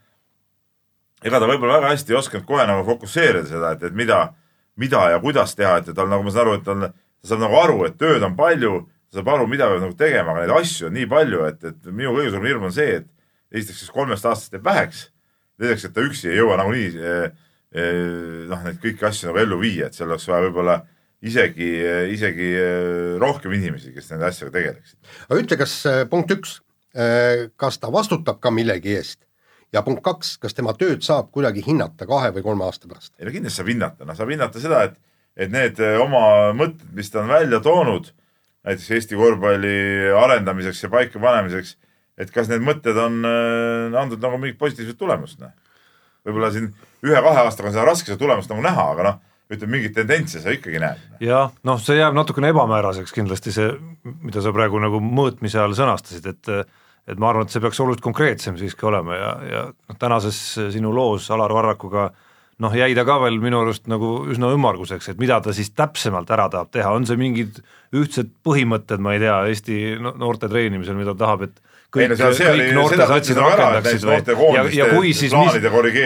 ega ta võib-olla väga hästi ei osanud kohe nagu fokusseerida seda, et, et mida, mida ja kuidas teha, et, tal nagu ma saan aru, et tal, ta saab nagu aru, et tööd on palju, saab aru, mida peab nagu tegema, aga neid asju on nii palju, et, et minu kõige suurem hirm on see, et esiteks siis kolmest aastast jääb väheks, teiseks, et ta üksi ei jõua nagunii eh, eh, noh, neid kõiki asju nagu ellu viia, et seal oleks vaja võib-olla isegi, isegi eh, rohkem inimesi, kes nende asjadega tegeleksid. aga ütle, kas punkt üks, kas ta vastutab ka millegi eest ja punkt kaks, kas tema tööd saab kuidagi hinnata kahe või kolme aasta pärast? ei no kindlasti saab hinnata, noh saab hinnata seda, et, et need oma mõtted, mis ta on välja toonud näiteks Eesti korvpalli arendamiseks ja paikapanemiseks, et kas need mõtted on äh, andnud nagu mingit positiivset tulemust, noh. võib-olla siin ühe-kahe aastaga on seda raske seda tulemust nagu näha, aga noh, ütleme mingeid tendentse sa ikkagi näed. jah, noh, see jääb natukene ebamääraseks kindlasti see, mida sa praegu nagu mõõtmise all sõnastasid, et et ma arvan, et see peaks oluliselt konkreetsem siiski olema ja, ja noh, tänases sinu loos Alar Varrakuga noh, jäi ta ka veel minu arust nagu üsna ümmarguseks, et mida ta siis täpsemalt ära tahab teha, on see mingid ühtsed põhimõtted, ma ei tea, Eesti noorte treenimisel, mida ta tahab, et kõik, no, kõik noortesatsid rakendaksid või? ja, ja kui siis, mis,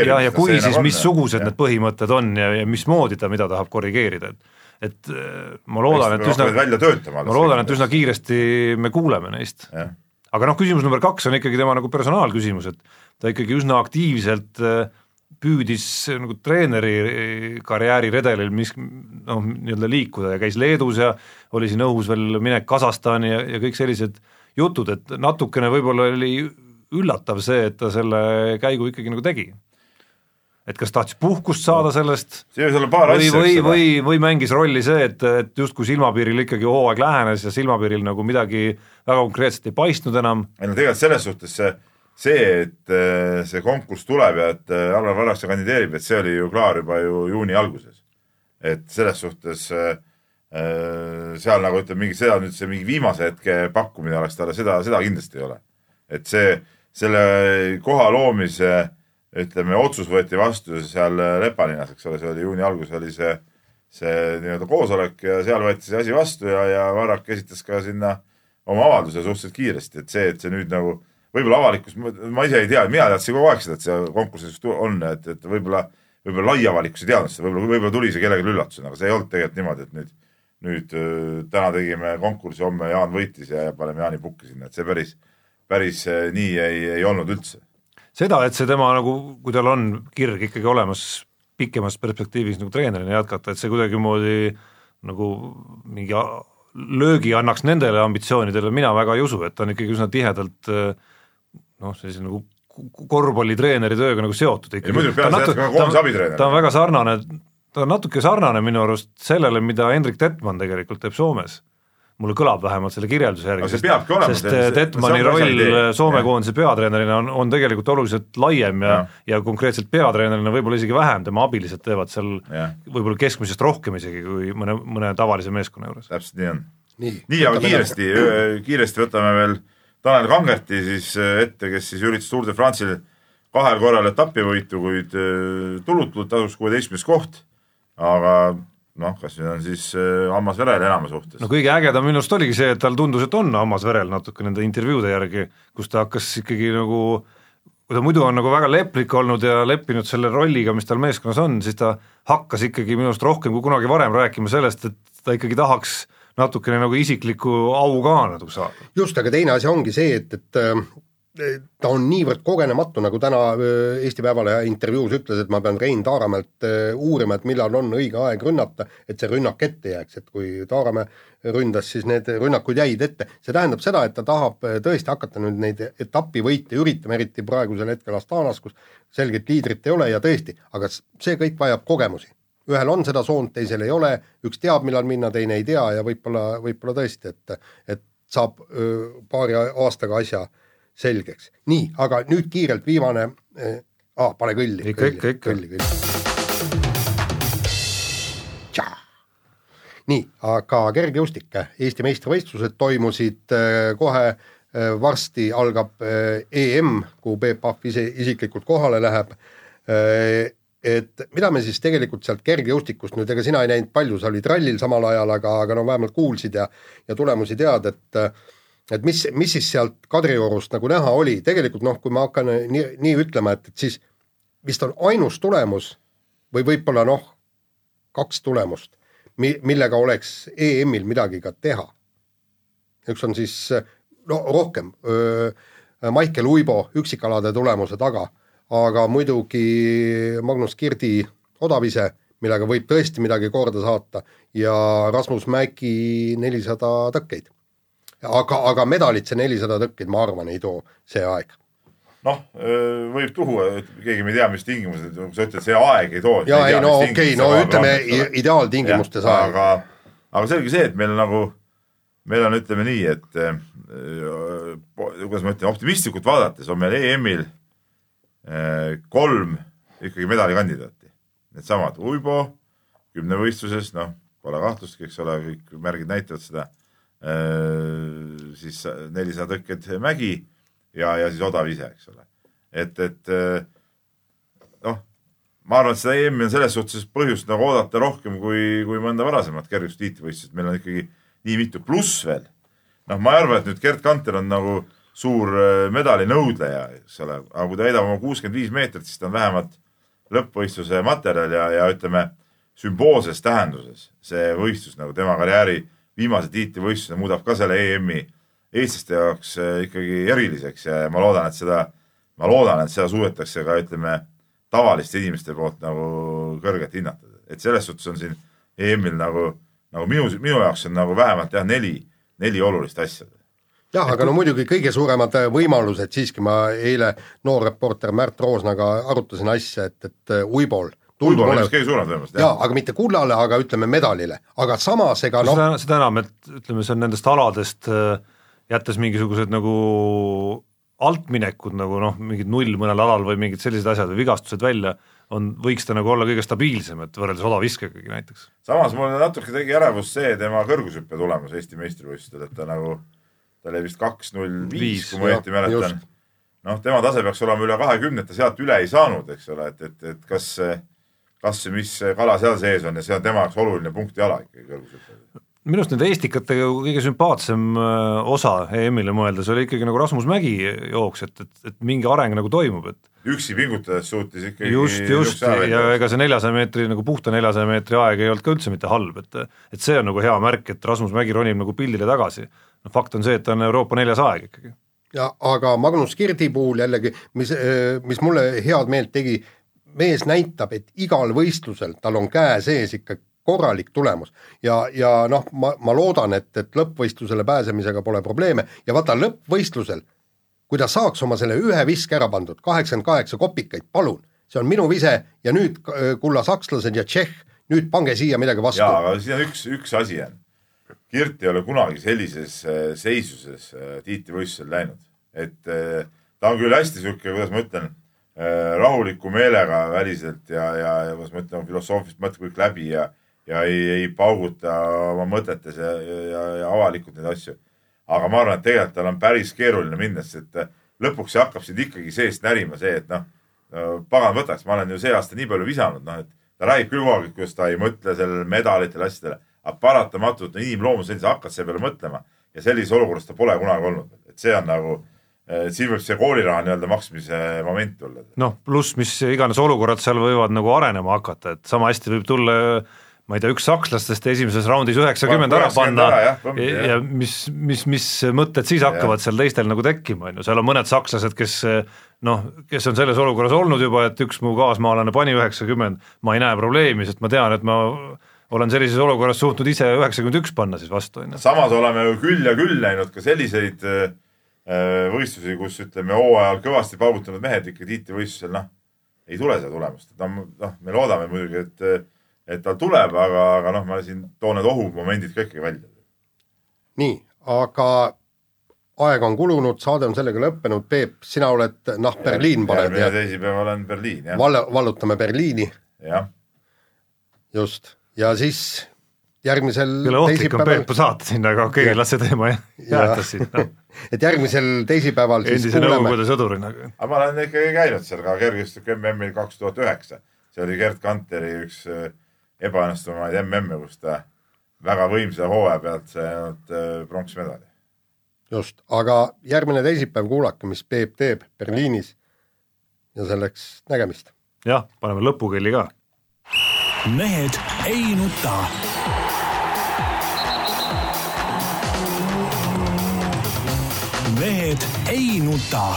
ja, ja kui siis missugused need põhimõtted on ja, ja mismoodi ta mida tahab korrigeerida, et et äh, ma loodan, et üsna, ma loodan, et üsna kiiresti me kuuleme neist. aga noh, küsimus number kaks on ikkagi tema nagu personaalküsimus, et ta ikkagi üsna aktiivselt äh, püüdis nagu treeneri karjääri redelil, mis noh, nii-öelda liikuda ja käis Leedus ja oli siin õhus veel minek Kasahstani ja, ja kõik sellised jutud, et natukene võib-olla oli üllatav see, et ta selle käigu ikkagi nagu tegi. et kas tahtis puhkust saada sellest või, või, või, või mängis rolli see, et, et justkui silmapiiril ikkagi hooaeg lähenes ja silmapiiril nagu midagi väga konkreetset ei paistnud enam. ei no tegelikult selles suhtes see see, et äh, see konkurss tuleb ja et äh, Alar Varraksa kandideerib, et see oli ju klaar juba ju juuni alguses. et selles suhtes äh, seal nagu ütleme, mingi seda nüüd see mingi viimase hetke pakkumine oleks talle, seda, seda kindlasti ei ole. et see, selle koha loomise ütleme, otsus võeti vastu seal Lepalinnas, eks ole, see oli juuni alguses oli see, see nii-öelda koosolek ja seal võeti see asi vastu ja, ja Varrak esitas ka sinna oma avalduse suhteliselt kiiresti, et see, et see nüüd nagu võib-olla avalikkus, ma ise ei tea, mina teadsin kogu aeg seda, et see konkurss on, et, et võib-olla, võib-olla lai avalikkus ei teadnud seda, võib-olla, võib-olla tuli see kellelegi üllatusena, aga see ei olnud tegelikult niimoodi, et nüüd, nüüd täna tegime konkursi, homme Jaan võitis ja paneme Jaani pukki sinna, et see päris, päris nii ei, ei olnud üldse. seda, et see tema nagu, kui tal on kirg ikkagi olemas pikemas perspektiivis nagu treenerina jätkata, et see kuidagimoodi nagu mingi löögi annaks nendele ambitsioonidele, mina väga ei usu, et ta on ikkagi üsna tihedalt noh, sellise nagu korvpallitreeneri tööga nagu seotud ikkagi. ta, natu, ta, ta on väga sarnane, ta on natuke sarnane minu arust sellele, mida Hendrik Tetman tegelikult teeb Soomes. mulle kõlab vähemalt selle kirjelduse järgi, sest, sest Tetmani roll Soome koondise peatreenerina on, on tegelikult oluliselt laiem ja, ja, ja konkreetselt peatreenerina võib-olla isegi vähem, tema abilised teevad seal võib-olla keskmisest rohkem isegi kui mõne, mõne tavalise meeskonna juures. täpselt nii on. nii, nii, aga kiiresti, kiiresti võtame veel Tanel Kangerti siis ette, kes siis üritas Tour de France'il kahel korral etapivõitu, kuid tulutult tasuks kuueteistkümnes koht. Aga noh, kas nüüd on siis äh, hammas verel enama suhtes? no kõige ägedam minu arust oligi see, et tal tundus, et on hammas verel natuke nende intervjuude järgi, kus ta hakkas ikkagi nagu kui ta muidu on nagu väga leplik olnud ja leppinud selle rolliga, mis tal meeskonnas on, siis ta hakkas ikkagi minu arust rohkem kui kunagi varem rääkima sellest, et ta ikkagi tahaks äh, natukene nagu isiklikku au ka natuke saada. just, aga teine asi ongi see, et, et ta on niivõrd kogenematu, nagu täna äh, Eesti Päevalehe intervjuus ütles, et ma pean Rein Taaramäelt äh, uurima, et millal on õige aeg rünnata, et see rünnak ette jääks, et kui Taaramäe ründas, siis need rünnakud jäid ette. see tähendab seda, et ta tahab äh, tõesti hakata nüüd neid etapivõite üritama, eriti praegusel hetkel Astanas, kus selget liidrit ei ole ja tõesti, aga see kõik vajab kogemusi. Ühel on seda soont, teisel ei ole, üks teab, millal minna, teine ei tea ja võib-olla, võib-olla tõesti, et, et saab öö, paari aastaga asja selgeks. nii, aga nüüd kiirelt viimane äh,, aa, pane kõlli. ikka, ikka, ikka. kõlli, kõlli. nii, aga kergejõustik, Eesti meistrivõistlused toimusid äh, kohe äh, varsti algab äh, EM, kuhu Peep Pahv ise isiklikult kohale läheb et mida me siis tegelikult sealt kergejõustikust nüüd, ega sina ei näinud palju, sa olid rallil samal ajal, aga, aga no vähemalt kuulsid ja, ja tulemusi tead, et et mis, mis siis sealt Kadriorust nagu näha oli, tegelikult noh, kui ma hakkan nii, nii ütlema, et, et siis vist on ainus tulemus või võib-olla noh, kaks tulemust, mi-, millega oleks EM-il midagi ka teha. üks on siis no rohkem, Maicel Uibo üksikalade tulemuse taga, aga muidugi Magnus Kirdi odavise, millega võib tõesti midagi korda saata ja Rasmus Mäki nelisada tõkkeid. Aga, aga medalit see nelisada tõkkeid, ma arvan, ei too see aeg noh, võib tuua, keegi ei tea, mis tingimused, kui sa ütled, see aeg ei too. jaa, ei no okei okay,, no ütleme ideaaltingimustes aeg. aga, aga selge see, et meil nagu, meil on, ütleme nii, et äh, kuidas ma ütlen, optimistlikult vaadates on meil EM-il äh, kolm ikkagi medalikandidaati. Needsamad Uibo kümnevõistluses, noh, pole kahtlustki, eks ole, kõik märgid näitavad seda. Siis nelisada tõkked Mägi ja, ja siis odav ise, eks ole. et, et eh, noh, ma arvan, et seda EM-i on selles suhtes põhjust nagu oodata rohkem kui, kui mõnda varasemat kergejõustiku tiitlivõistlust, meil on ikkagi nii mitu, pluss veel. noh, ma ei arva, et nüüd Gerd Kanter on nagu suur eh, medalinõudleja, eks ole, aga kui ta heidab oma kuuskümmend viis meetrit, siis ta on vähemalt lõppvõistluse materjal ja, ja ütleme, sümboolses tähenduses see võistlus nagu tema karjääri viimase tiitlivõistluse muudab ka selle EM-i eestlaste jaoks äh, ikkagi eriliseks ja ma loodan, et seda, ma loodan, et seda suudetakse ka ütleme, tavaliste inimeste poolt nagu kõrgelt hinnata. et selles suhtes on siin EM-il nagu, nagu minu, minu jaoks on nagu vähemalt jah, neli, neli olulist asja jah, aga no muidugi kõige suuremad äh, võimalused siiski, ma eile noorreporter Märt Roosnaga arutasin asja, et, et äh, Uibol On vist kõige suurem tõenäoliselt. jaa, aga mitte kullale, aga ütleme medalile, aga samas ega noh seda, seda enam, et ütleme, see on nendest aladest äh, jättes mingisugused nagu altminekud nagu noh, mingid null mõnel alal või mingid sellised asjad või vigastused välja, on, võiks ta nagu olla kõige stabiilsem, et võrreldes odaviskegagi näiteks. samas mulle natuke tegi ärevust see tema kõrgushüppe tulemus Eesti meistrivõistlustel, et ta nagu, ta oli vist kaks null viis, kui ma õieti mäletan. noh, tema tase peaks olema üle kahekümne, ta sealt üle ei saanud, eks ole, et, et, et kas kas ja mis kala seal sees on ja see on tema jaoks oluline punktiala ikkagi kõrgushüppel minu arust nende Eestikatega kõige sümpaatsem äh, osa EM-ile mõeldes oli ikkagi nagu Rasmus Mägi jooks, et, et, et mingi areng nagu toimub, et üksi pingutades suutis ikkagi just, just, ja ega see neljasaja meetri nagu puhta neljasaja meetri aeg ei olnud ka üldse mitte halb, et et see on nagu hea märk, et Rasmus Mägi ronib nagu pildile tagasi. no fakt on see, et ta on Euroopa neljas aeg ikkagi. ja aga Magnus Kirdi puhul jällegi, mis, mis mulle head meelt tegi, mees näitab, et igal võistlusel tal on käe sees ikka korralik tulemus. ja, ja noh, ma, ma loodan, et, et lõppvõistlusele pääsemisega pole probleeme ja vaata lõppvõistlusel, kui ta saaks oma selle ühe viske ära pandud, kaheksakümmend kaheksa kopikaid, palun, see on minu vise ja nüüd kulla sakslased ja Tšehh, nüüd pange siia midagi vastu. jaa, aga siin on üks, üks asi on. Kirt ei ole kunagi sellises äh, seisuses äh, tiitlivõistlusel läinud, et äh, ta on küll hästi niisugune, kuidas ma ütlen, rahuliku meelega väliselt ja, ja, ja kuidas ma ütlen, filosoofiliselt mõtleb kõik läbi ja ja ei, ei pauguta oma mõtetes ja, ja, ja avalikult neid asju. aga ma arvan, et tegelikult tal on päris keeruline minna, sest et lõpuks see hakkab sind ikkagi seest närima see, et noh, pagan võtaks, ma olen ju see aasta nii palju visanud, noh, et ta räägib küll kogu aeg, kuidas ta ei mõtle sellele medalitele, asjadele, aga paratamatult no, inimloomus selline, sa hakkad selle peale mõtlema ja sellises olukorras ta pole kunagi olnud, et see on nagu siin võib see kooliraha nii-öelda maksmise moment tulla. noh, pluss mis iganes olukorrad seal võivad nagu arenema hakata, et sama hästi võib tulla ma ei tea, üks sakslastest esimeses raundis üheksakümmend ära panna ära, jah, ja, ja mis, mis, mis mõtted siis hakkavad ja. seal teistel nagu tekkima, on ju, seal on mõned sakslased, kes noh, kes on selles olukorras olnud juba, et üks mu kaasmaalane pani üheksakümmend, ma ei näe probleemi, sest ma tean, et ma olen sellises olukorras suutnud ise üheksakümmend üks panna siis vastu, on ju. samas oleme ju küll ja küll näinud ka selliseid äh, võistlusi, kus ütleme, hooajal kõvasti paugutanud mehed ikka tiitlivõistlusel, noh, ei tule seda tulemust, et noh, noh, me loodame muidugi, et et tal tuleb, aga, aga noh, ma siin toon need ohumomendid ka ikkagi välja. nii, aga aeg on kulunud, saade on sellega lõppenud, Peep, sina oled, noh, Berliin paned. järgmine teisipäev olen Berliin, jah. Val-, vallutame Berliini. jah. just, ja siis järgmisel küll ohtlik on Peepu saata sinna, aga okei okay,, las see teema jäätas siin no. Et järgmisel teisipäeval endise Nõukogude sõdurina. aga ma olen ikkagi käinud seal ka kergejõustiku MM-il kaks tuhat üheksa, see oli Gerd Kanteri üks äh, ebaõnnestunumaid MM-e, kus ta väga võimsa hooaja pealt saanud äh, pronksmedali. just, aga järgmine teisipäev kuulake, mis Peep teeb Berliinis ja selleks nägemist. jah, paneme lõpukelli ka. mehed ei nuta mehed ei nuta